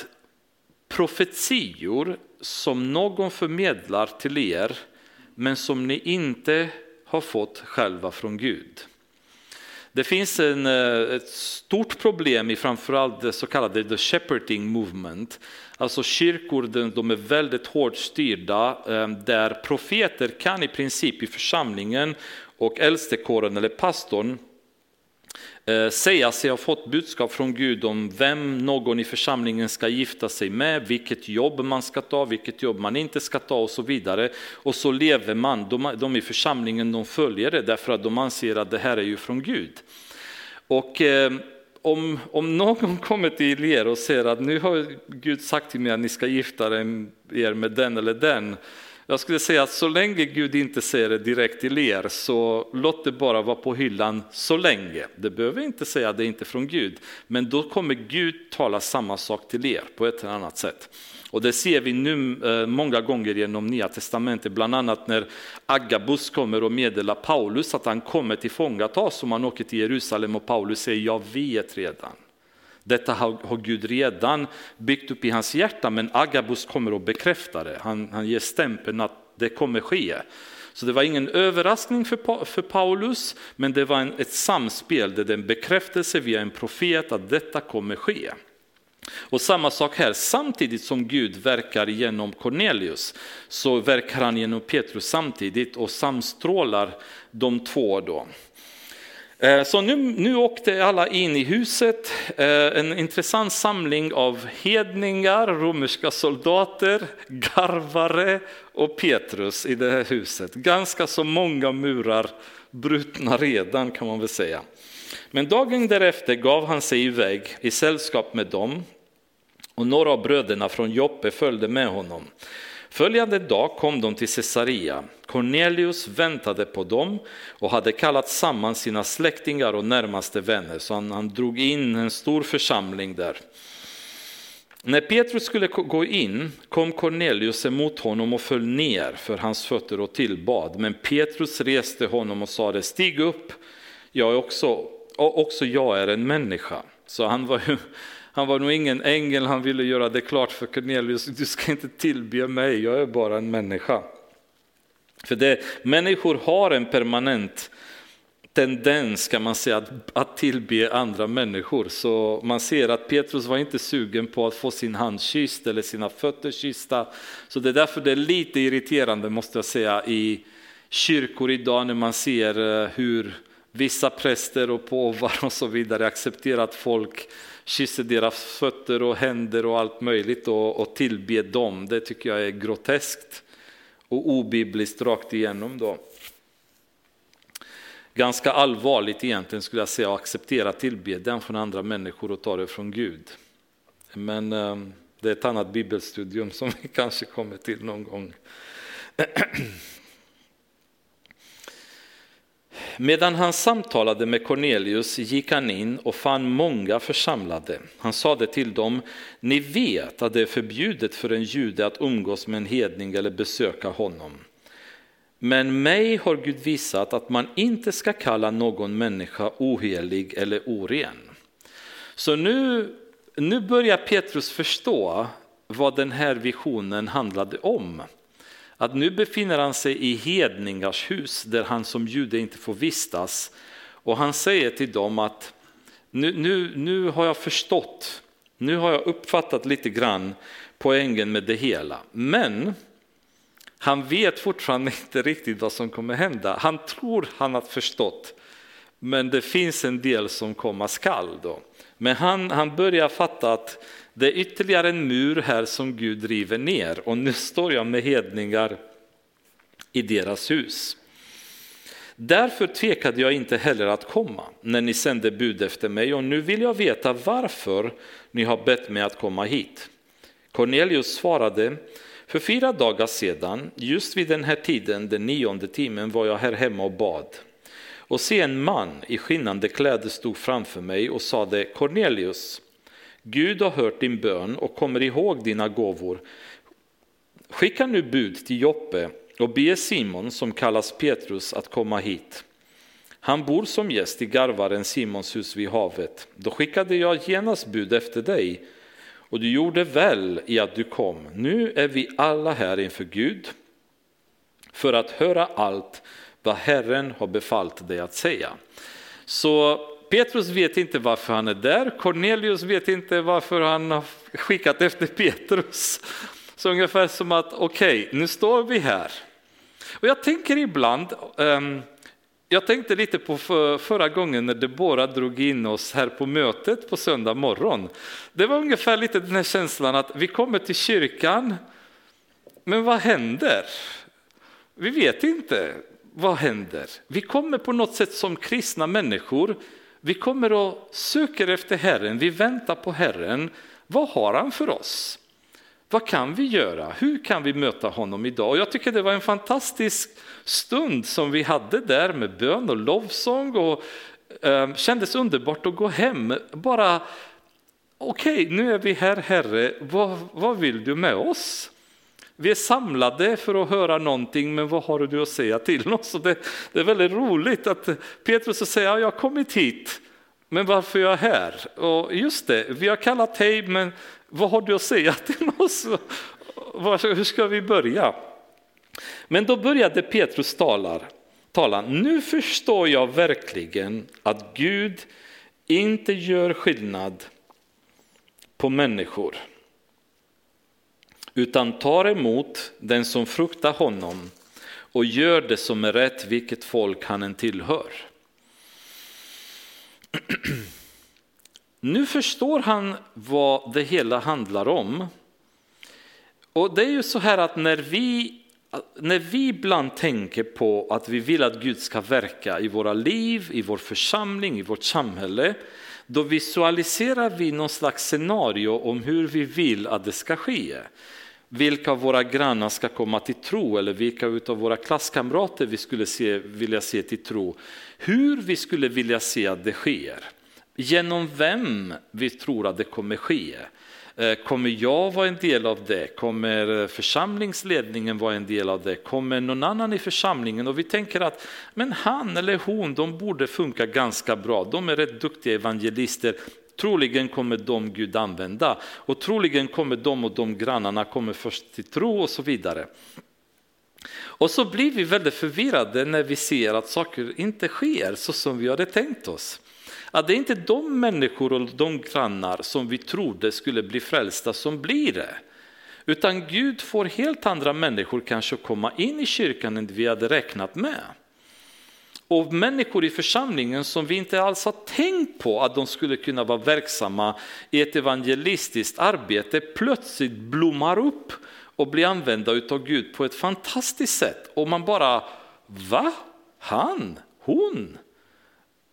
profetior som någon förmedlar till er men som ni inte har fått själva från Gud. Det finns en, eh, ett stort problem i framförallt det så kallade the shepherding movement. Alltså kyrkor de är väldigt hårt styrda eh, där profeter kan i princip i församlingen och äldstekåren eller pastorn Eh, säga sig ha fått budskap från Gud om vem någon i församlingen ska gifta sig med, vilket jobb man ska ta, vilket jobb man inte ska ta och så vidare. Och så lever man, de, de i församlingen de följer det därför att de anser att det här är ju från Gud. Och eh, om, om någon kommer till er och säger att nu har Gud sagt till mig att ni ska gifta er med den eller den, jag skulle säga att så länge Gud inte säger det direkt till er så låt det bara vara på hyllan så länge. Det behöver inte säga att det inte är från Gud, men då kommer Gud tala samma sak till er på ett eller annat sätt. Och det ser vi nu eh, många gånger genom Nya Testamentet, bland annat när Agabus kommer och meddelar Paulus att han kommer tillfångatas och man åker till Jerusalem och Paulus säger jag vet redan. Detta har, Gud redan byggt upp i hans hjärta men Agabus kommer att bekräfta det. Han, han ger stämpeln att det kommer ske. Så det var ingen överraskning för, för Paulus men det var en, ett samspel, det är en bekräftelse via en profet att detta kommer ske. Och samma sak här, samtidigt som Gud verkar genom Cornelius så verkar han genom Petrus samtidigt och samstrålar de två då. Eh, så nu, nu åkte alla in i huset, eh, en intressant samling av hedningar, romerska soldater, garvare och Petrus i det här huset. Ganska så många murar brutna redan kan man väl säga. Men dagen därefter gav han sig iväg i sällskap med dem och några av bröderna från Joppe följde med honom. Följande dag kom de till Caesarea. Cornelius väntade på dem och hade kallat samman sina släktingar och närmaste vänner, så han, han drog in en stor församling där. När Petrus skulle gå in kom Cornelius emot honom och föll ner för hans fötter och tillbad. Men Petrus reste honom och sade, stig upp, jag är också, också jag är en människa. Så han var ju han var nog ingen ängel, han ville göra det klart för Cornelius, du ska inte tillbe mig, jag är bara en människa. För det, människor har en permanent tendens kan man säga att, att tillbe andra människor. Så man ser att Petrus var inte sugen på att få sin hand kysst eller sina fötter kyssta. Så det är därför det är lite irriterande måste jag säga i kyrkor idag när man ser eh, hur vissa präster och påvar och så vidare accepterar att folk kysser deras fötter och händer och allt möjligt och, och tillber dem. Det tycker jag är groteskt och obibliskt rakt igenom. Då. ganska allvarligt egentligen skulle jag säga att acceptera tillbedjan från andra människor och ta det från Gud. Men ehm, det är ett annat bibelstudium som vi kanske kommer till någon gång. Medan han samtalade med Cornelius gick han in och fann många församlade. Han sade till dem, ni vet att det är förbjudet för en jude att umgås med en hedning eller besöka honom. Men mig har Gud visat att man inte ska kalla någon människa ohelig eller oren. Så nu, nu börjar Petrus förstå vad den här visionen handlade om. Att nu befinner han sig i hedningars hus där han som jude inte får vistas. Och han säger till dem att nu, nu, nu har jag förstått, nu har jag uppfattat lite grann poängen med det hela. Men han vet fortfarande inte riktigt vad som kommer hända. Han tror han har förstått, men det finns en del som komma skall. Då. Men han, han börjar fatta att det är ytterligare en mur här som Gud river ner och nu står jag med hedningar i deras hus. Därför tvekade jag inte heller att komma när ni sände bud efter mig och nu vill jag veta varför ni har bett mig att komma hit. Cornelius svarade, för fyra dagar sedan, just vid den här tiden, den nionde timmen, var jag här hemma och bad. Och se en man i skinnande kläder stod framför mig och sade Cornelius, Gud har hört din bön och kommer ihåg dina gåvor. Skicka nu bud till Joppe och be Simon, som kallas Petrus, att komma hit. Han bor som gäst i garvaren Simons hus vid havet. Då skickade jag genast bud efter dig och du gjorde väl i att du kom. Nu är vi alla här inför Gud för att höra allt vad Herren har befallt dig att säga. Så Petrus vet inte varför han är där, Cornelius vet inte varför han har skickat efter Petrus. Så ungefär som att okej, okay, nu står vi här. Och jag tänker ibland, um, jag tänkte lite på för, förra gången när Debora drog in oss här på mötet på söndag morgon. Det var ungefär lite den här känslan att vi kommer till kyrkan, men vad händer? Vi vet inte vad händer. Vi kommer på något sätt som kristna människor, vi kommer och söker efter Herren, vi väntar på Herren. Vad har han för oss? Vad kan vi göra? Hur kan vi möta honom idag? Och jag tycker det var en fantastisk stund som vi hade där med bön och lovsång och eh, kändes underbart att gå hem. Bara okej, okay, nu är vi här Herre, vad, vad vill du med oss? Vi är samlade för att höra någonting, men vad har du att säga till oss? Och det, det är väldigt roligt att Petrus säger, ja, jag har kommit hit, men varför är jag här? Och just det, vi har kallat dig, men vad har du att säga till oss? Hur ska vi börja? Men då började Petrus tala, tala. Nu förstår jag verkligen att Gud inte gör skillnad på människor utan tar emot den som fruktar honom och gör det som är rätt vilket folk han än tillhör. Nu förstår han vad det hela handlar om. Och det är ju så här att när vi, när vi ibland tänker på att vi vill att Gud ska verka i våra liv, i vår församling, i vårt samhälle, då visualiserar vi någon slags scenario om hur vi vill att det ska ske vilka av våra grannar ska komma till tro eller vilka av våra klasskamrater vi skulle se, vilja se till tro. Hur vi skulle vilja se att det sker. Genom vem vi tror att det kommer ske. Eh, kommer jag vara en del av det? Kommer eh, församlingsledningen vara en del av det? Kommer någon annan i församlingen? Och vi tänker att men han eller hon, de borde funka ganska bra. De är rätt duktiga evangelister. Troligen kommer de Gud använda och troligen kommer de och de grannarna kommer först till tro och så vidare. Och så blir vi väldigt förvirrade när vi ser att saker inte sker så som vi hade tänkt oss. Att det är inte de människor och de grannar som vi trodde skulle bli frälsta som blir det. Utan Gud får helt andra människor kanske komma in i kyrkan än vi hade räknat med och människor i församlingen som vi inte alls har tänkt på att de skulle kunna vara verksamma i ett evangelistiskt arbete plötsligt blommar upp och blir använda av Gud på ett fantastiskt sätt. Och man bara, va? Han? Hon?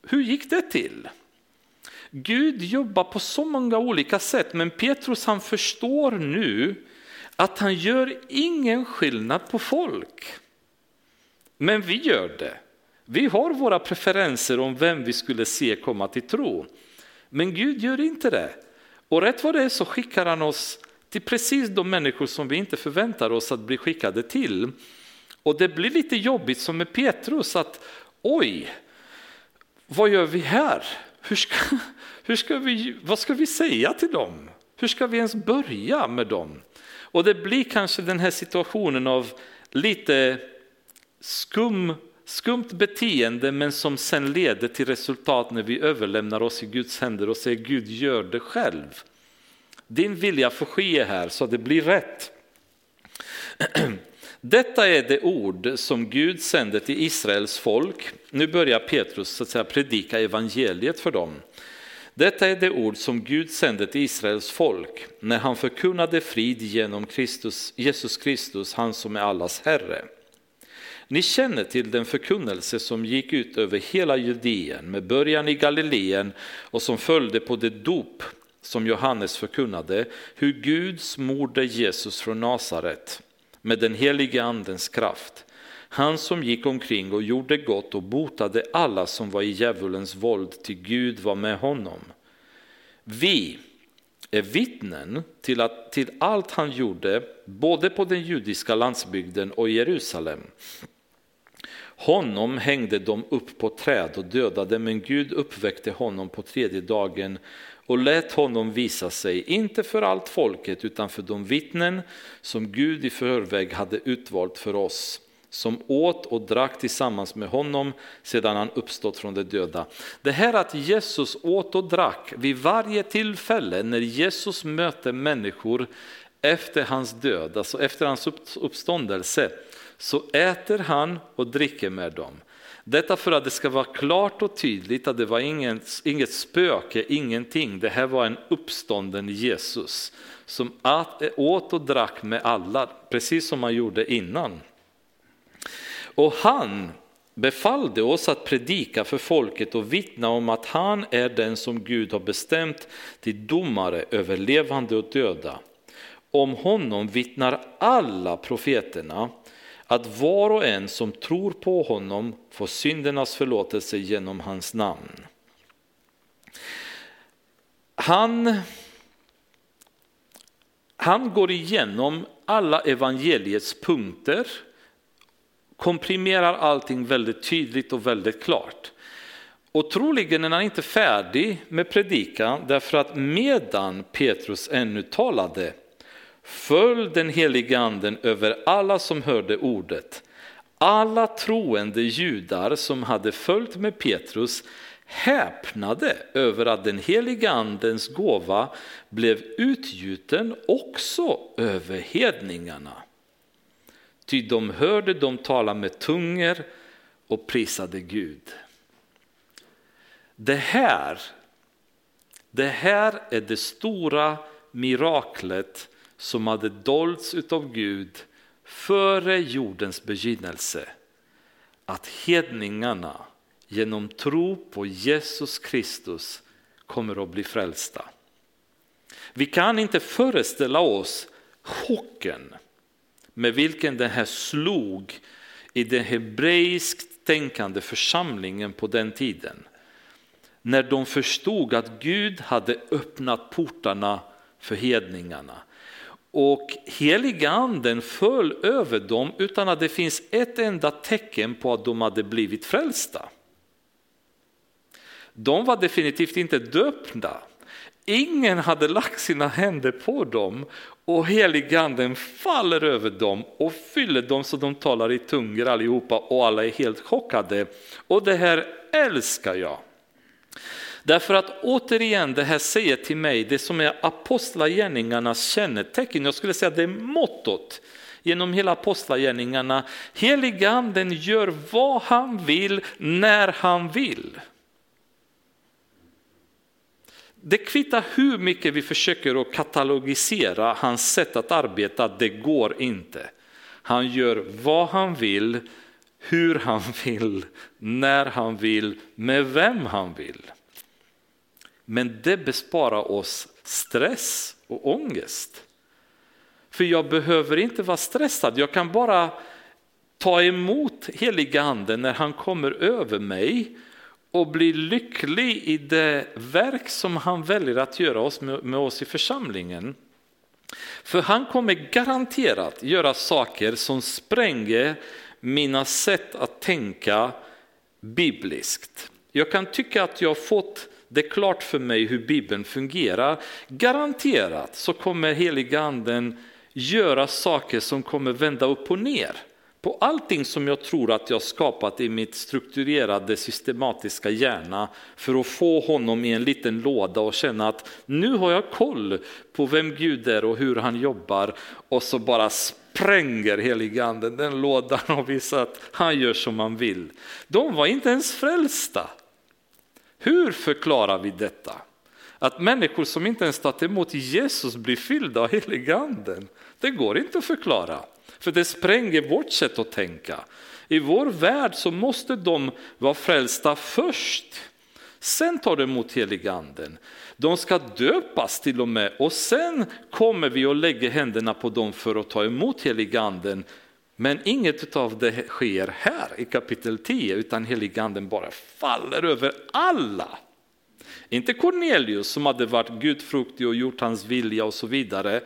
hur gick det till? Gud jobbar på så många olika sätt, men Petrus han förstår nu att han gör ingen skillnad på folk. Men vi gör det. Vi har våra preferenser om vem vi skulle se komma till tro. Men Gud gör inte det. Och rätt vad det är så skickar han oss till precis de människor som vi inte förväntar oss att bli skickade till. Och det blir lite jobbigt som med Petrus att oj, vad gör vi här? Hur ska, hur ska vi, vad ska vi säga till dem? Hur ska vi ens börja med dem? Och det blir kanske den här situationen av lite skum, skumt beteende men som sen leder till resultat när vi överlämnar oss i Guds händer och säger Gud gör det själv. Din vilja får ske här så att det blir rätt. Detta är det ord som Gud sände till Israels folk. Nu börjar Petrus så att säga, predika evangeliet för dem. Detta är det ord som Gud sände till Israels folk när han förkunnade frid genom Kristus, Jesus Kristus, han som är allas Herre. Ni känner till den förkunnelse som gick ut över hela Judeen med början i Galileen och som följde på det dop som Johannes förkunnade, hur Gud smorde Jesus från Nasaret med den helige andens kraft. Han som gick omkring och gjorde gott och botade alla som var i djävulens våld, till Gud var med honom. Vi är vittnen till, att, till allt han gjorde, både på den judiska landsbygden och i Jerusalem. Honom hängde de upp på träd och dödade, men Gud uppväckte honom på tredje dagen och lät honom visa sig, inte för allt folket utan för de vittnen som Gud i förväg hade utvalt för oss, som åt och drack tillsammans med honom sedan han uppstått från de döda. Det här att Jesus åt och drack vid varje tillfälle när Jesus möter människor efter hans död, alltså efter hans uppståndelse, så äter han och dricker med dem. Detta för att det ska vara klart och tydligt att det var ingen, inget spöke, ingenting. Det här var en uppstånden Jesus som åt och drack med alla, precis som han gjorde innan. Och han befallde oss att predika för folket och vittna om att han är den som Gud har bestämt till domare över levande och döda. Om honom vittnar alla profeterna att var och en som tror på honom får syndernas förlåtelse genom hans namn. Han, han går igenom alla evangeliets punkter, komprimerar allting väldigt tydligt och väldigt klart. Och troligen är han inte färdig med predikan därför att medan Petrus ännu talade föll den helige anden över alla som hörde ordet. Alla troende judar som hade följt med Petrus häpnade över att den helige andens gåva blev utgjuten också över hedningarna. Ty de hörde dem tala med tungor och prisade Gud. Det här, det här är det stora miraklet som hade dolts utav Gud före jordens begynnelse. Att hedningarna genom tro på Jesus Kristus kommer att bli frälsta. Vi kan inte föreställa oss chocken med vilken det här slog i den hebreiskt tänkande församlingen på den tiden. När de förstod att Gud hade öppnat portarna för hedningarna. Och heliga anden föll över dem utan att det finns ett enda tecken på att de hade blivit frälsta. De var definitivt inte döpta. Ingen hade lagt sina händer på dem och heliganden faller över dem och fyller dem så de talar i tungor allihopa och alla är helt chockade. Och det här älskar jag. Därför att återigen, det här säger till mig det som är apostlagärningarnas kännetecken, jag skulle säga det är mottot genom hela apostlagärningarna. Heliganden gör vad han vill, när han vill. Det kvittar hur mycket vi försöker att katalogisera hans sätt att arbeta, det går inte. Han gör vad han vill, hur han vill, när han vill, med vem han vill. Men det besparar oss stress och ångest. För jag behöver inte vara stressad, jag kan bara ta emot heliga anden när han kommer över mig och bli lycklig i det verk som han väljer att göra oss med, med oss i församlingen. För han kommer garanterat göra saker som spränger mina sätt att tänka bibliskt. Jag kan tycka att jag har fått det är klart för mig hur Bibeln fungerar. Garanterat så kommer heliga anden göra saker som kommer vända upp och ner på allting som jag tror att jag skapat i mitt strukturerade systematiska hjärna för att få honom i en liten låda och känna att nu har jag koll på vem Gud är och hur han jobbar och så bara spränger heliganden den lådan och visar att han gör som han vill. De var inte ens frälsta. Hur förklarar vi detta? Att människor som inte ens tagit emot Jesus blir fyllda av heliganden. Det går inte att förklara. För det spränger vårt sätt att tänka. I vår värld så måste de vara frälsta först. Sen tar de emot heliganden. De ska döpas till och med och sen kommer vi och lägger händerna på dem för att ta emot heliganden. Men inget av det sker här i kapitel 10 utan heliganden bara faller över alla. Inte Cornelius som hade varit gudfruktig och gjort hans vilja och så vidare.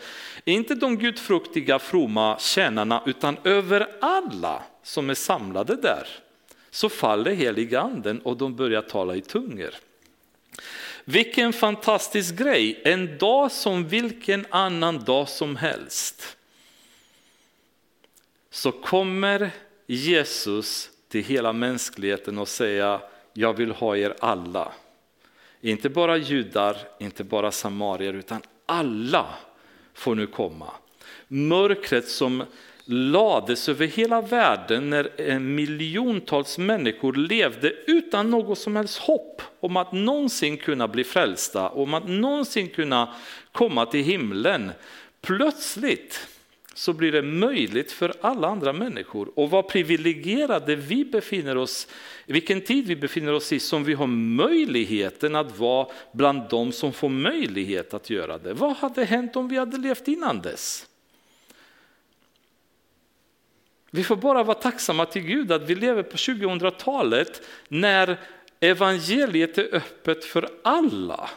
Inte de gudfruktiga fromma tjänarna utan över alla som är samlade där. Så faller heliganden och de börjar tala i tungor. Vilken fantastisk grej, en dag som vilken annan dag som helst. Så kommer Jesus till hela mänskligheten och säger jag vill ha er alla. Inte bara judar, inte bara samarier, utan alla får nu komma. Mörkret som lades över hela världen när miljontals människor levde utan något som helst hopp om att någonsin kunna bli frälsta, om att någonsin kunna komma till himlen. Plötsligt så blir det möjligt för alla andra människor och vad privilegierade vi befinner oss vilken tid vi befinner oss i som vi har möjligheten att vara bland dem som får möjlighet att göra det. Vad hade hänt om vi hade levt innan dess? Vi får bara vara tacksamma till Gud att vi lever på 2000-talet när evangeliet är öppet för alla.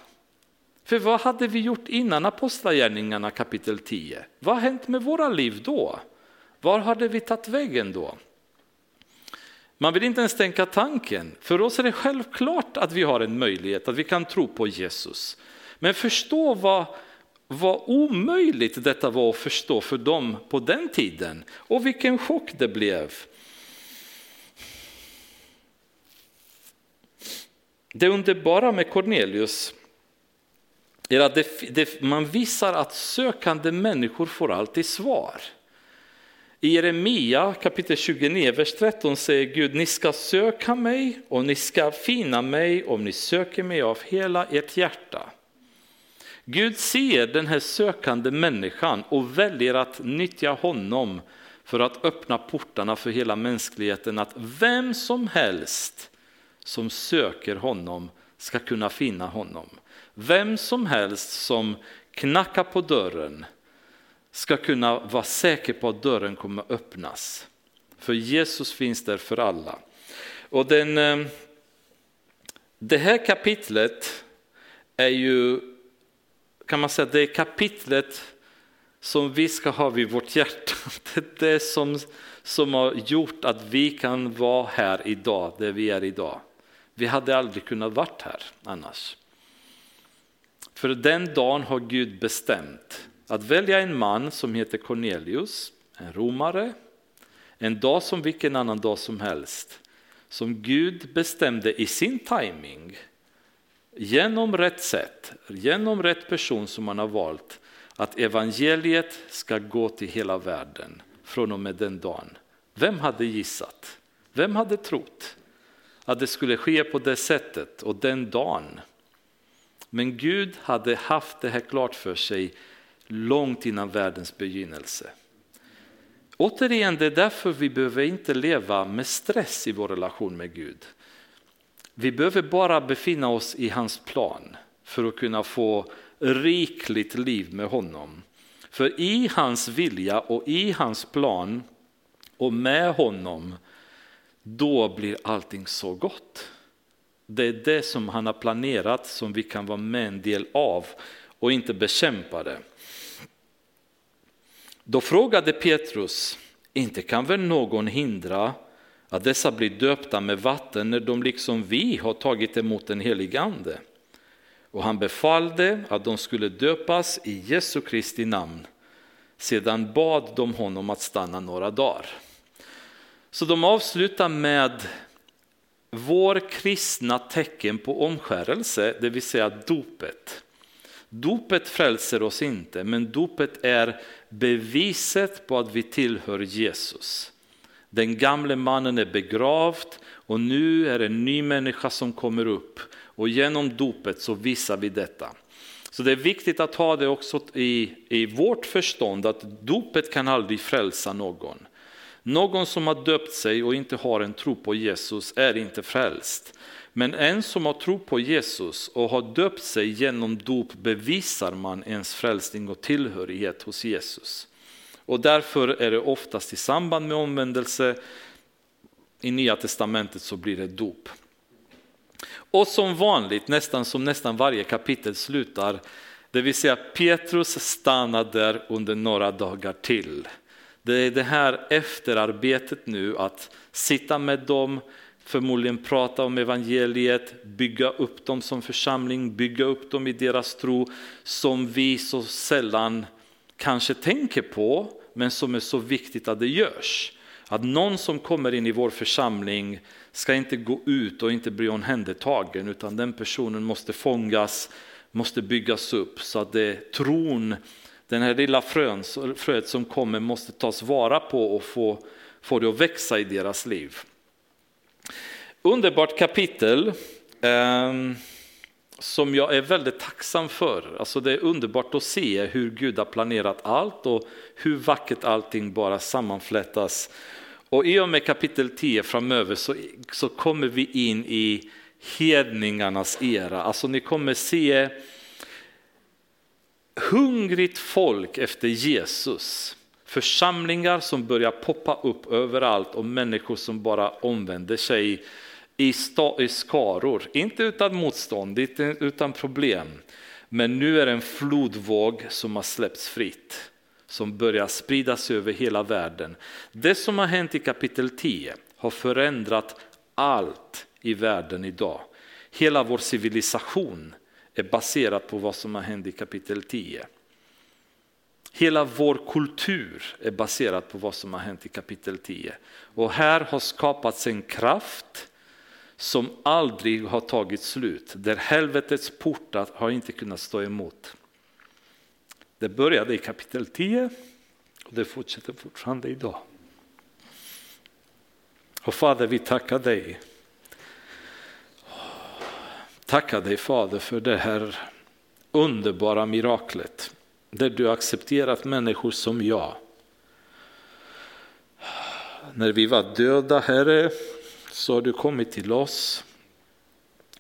För vad hade vi gjort innan Apostlagärningarna kapitel 10? Vad har hänt med våra liv då? Var hade vi tagit vägen då? Man vill inte ens tänka tanken. För oss är det självklart att vi har en möjlighet, att vi kan tro på Jesus. Men förstå vad, vad omöjligt detta var att förstå för dem på den tiden och vilken chock det blev. Det underbara med Cornelius är att det, det, man visar att sökande människor får alltid svar. I Jeremia kapitel 29, vers 13 säger Gud, ni ska söka mig och ni ska finna mig om ni söker mig av hela ert hjärta. Gud ser den här sökande människan och väljer att nyttja honom för att öppna portarna för hela mänskligheten, att vem som helst som söker honom ska kunna finna honom. Vem som helst som knackar på dörren ska kunna vara säker på att dörren kommer öppnas. För Jesus finns där för alla. Och den, eh, det här kapitlet är ju, kan man säga, det är kapitlet som vi ska ha vid vårt hjärta. Det är det som, som har gjort att vi kan vara här idag, där vi är idag. Vi hade aldrig kunnat vara här annars. För den dagen har Gud bestämt att välja en man som heter Cornelius, en romare, en dag som vilken annan dag som helst, som Gud bestämde i sin timing genom rätt sätt, genom rätt person som man har valt, att evangeliet ska gå till hela världen från och med den dagen. Vem hade gissat? Vem hade trott att det skulle ske på det sättet och den dagen? Men Gud hade haft det här klart för sig långt innan världens begynnelse. Återigen, det är därför vi behöver inte leva med stress i vår relation med Gud. Vi behöver bara befinna oss i hans plan för att kunna få rikligt liv med honom. För i hans vilja och i hans plan och med honom, då blir allting så gott. Det är det som han har planerat som vi kan vara med en del av och inte bekämpa det. Då frågade Petrus, inte kan väl någon hindra att dessa blir döpta med vatten när de liksom vi har tagit emot den helige ande? Och han befallde att de skulle döpas i Jesu Kristi namn. Sedan bad de honom att stanna några dagar. Så de avslutar med vår kristna tecken på omskärelse, det vill säga dopet. Dopet frälser oss inte, men dopet är beviset på att vi tillhör Jesus. Den gamle mannen är begravd och nu är det en ny människa som kommer upp och genom dopet så visar vi detta. Så det är viktigt att ha det också i, i vårt förstånd att dopet kan aldrig frälsa någon. Någon som har döpt sig och inte har en tro på Jesus är inte frälst. Men en som har tro på Jesus och har döpt sig genom dop bevisar man ens frälsning och tillhörighet hos Jesus. Och därför är det oftast i samband med omvändelse, i Nya Testamentet så blir det dop. Och som vanligt, nästan som nästan varje kapitel slutar, det vill säga Petrus stannar där under några dagar till. Det är det här efterarbetet nu att sitta med dem, förmodligen prata om evangeliet, bygga upp dem som församling, bygga upp dem i deras tro som vi så sällan kanske tänker på men som är så viktigt att det görs. Att någon som kommer in i vår församling ska inte gå ut och inte bli omhändertagen utan den personen måste fångas, måste byggas upp så att det tron, den här lilla frön, fröet som kommer måste tas vara på och få, få det att växa i deras liv. Underbart kapitel eh, som jag är väldigt tacksam för. Alltså det är underbart att se hur Gud har planerat allt och hur vackert allting bara sammanflätas. Och i och med kapitel 10 framöver så, så kommer vi in i hedningarnas era. Alltså ni kommer se hungrigt folk efter Jesus. Församlingar som börjar poppa upp överallt och människor som bara omvänder sig i, i skaror. Inte utan motstånd, inte utan problem. Men nu är det en flodvåg som har släppts fritt som börjar spridas över hela världen. Det som har hänt i kapitel 10 har förändrat allt i världen idag. Hela vår civilisation är baserat på vad som har hänt i kapitel 10. Hela vår kultur är baserad på vad som har hänt i kapitel 10. Och här har skapats en kraft som aldrig har tagit slut, där helvetets portar har inte kunnat stå emot. Det började i kapitel 10 och det fortsätter fortfarande idag. Och Fader, vi tackar dig. Tackar dig Fader för det här underbara miraklet där du accepterat människor som jag. När vi var döda, Herre, så har du kommit till oss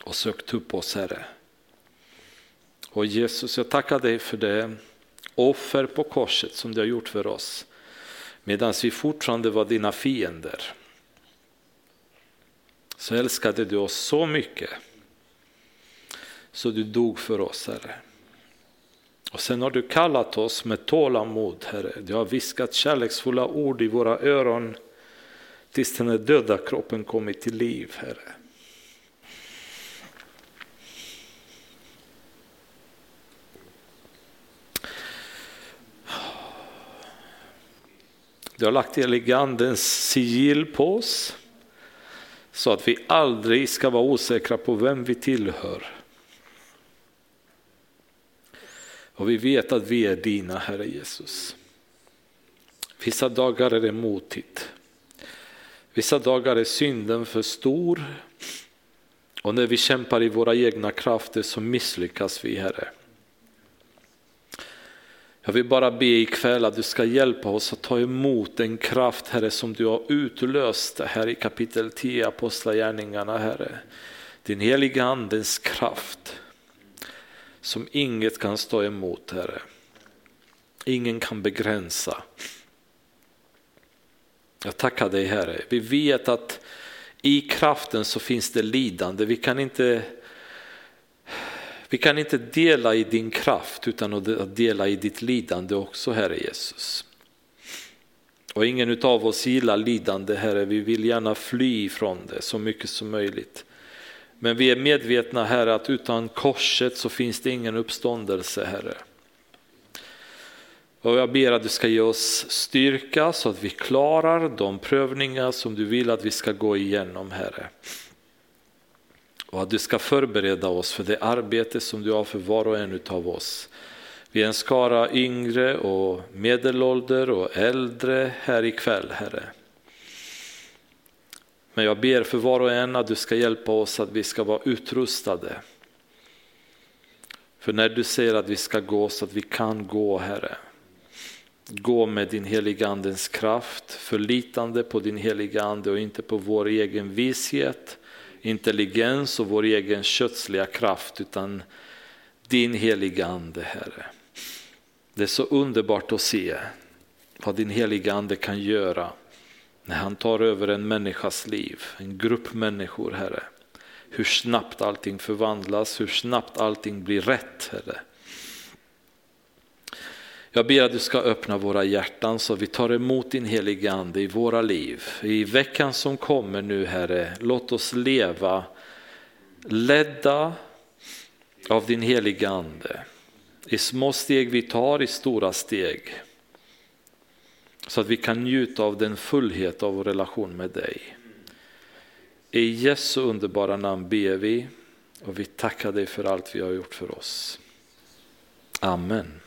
och sökt upp oss, Herre. Och Jesus, jag tackar dig för det offer på korset som du har gjort för oss medan vi fortfarande var dina fiender. Så älskade du oss så mycket så du dog för oss, Herre. Och sen har du kallat oss med tålamod, Herre. Du har viskat kärleksfulla ord i våra öron tills den döda kroppen kommit till liv, Herre. Du har lagt elegandens sigill på oss så att vi aldrig ska vara osäkra på vem vi tillhör. Och vi vet att vi är dina, Herre Jesus. Vissa dagar är det motigt. Vissa dagar är synden för stor och när vi kämpar i våra egna krafter så misslyckas vi, Herre. Jag vill bara be ikväll att du ska hjälpa oss att ta emot den kraft, Herre, som du har utlöst här i kapitel 10, Apostlagärningarna, Herre. Din heliga Andens kraft som inget kan stå emot, Herre. Ingen kan begränsa. Jag tackar dig, Herre. Vi vet att i kraften så finns det lidande. Vi kan inte vi kan inte dela i din kraft utan att dela i ditt lidande också, Herre Jesus. Och ingen av oss gillar lidande, Herre. Vi vill gärna fly från det så mycket som möjligt. Men vi är medvetna, Herre, att utan korset så finns det ingen uppståndelse, Herre. Och jag ber att du ska ge oss styrka så att vi klarar de prövningar som du vill att vi ska gå igenom, Herre. Och att du ska förbereda oss för det arbete som du har för var och en av oss. Vi är en skara yngre och medelålder och äldre här ikväll, Herre. Men jag ber för var och en att du ska hjälpa oss att vi ska vara utrustade. För när du säger att vi ska gå så att vi kan gå, Herre. Gå med din heliga andens kraft, förlitande på din heliga ande och inte på vår egen vishet intelligens och vår egen kötsliga kraft utan din heliga ande Herre. Det är så underbart att se vad din heliga ande kan göra när han tar över en människas liv, en grupp människor Herre. Hur snabbt allting förvandlas, hur snabbt allting blir rätt Herre. Jag ber att du ska öppna våra hjärtan så vi tar emot din heliga Ande i våra liv. I veckan som kommer nu Herre, låt oss leva ledda av din heliga Ande. I små steg vi tar, i stora steg. Så att vi kan njuta av den fullhet av vår relation med dig. I Jesu underbara namn ber vi och vi tackar dig för allt vi har gjort för oss. Amen.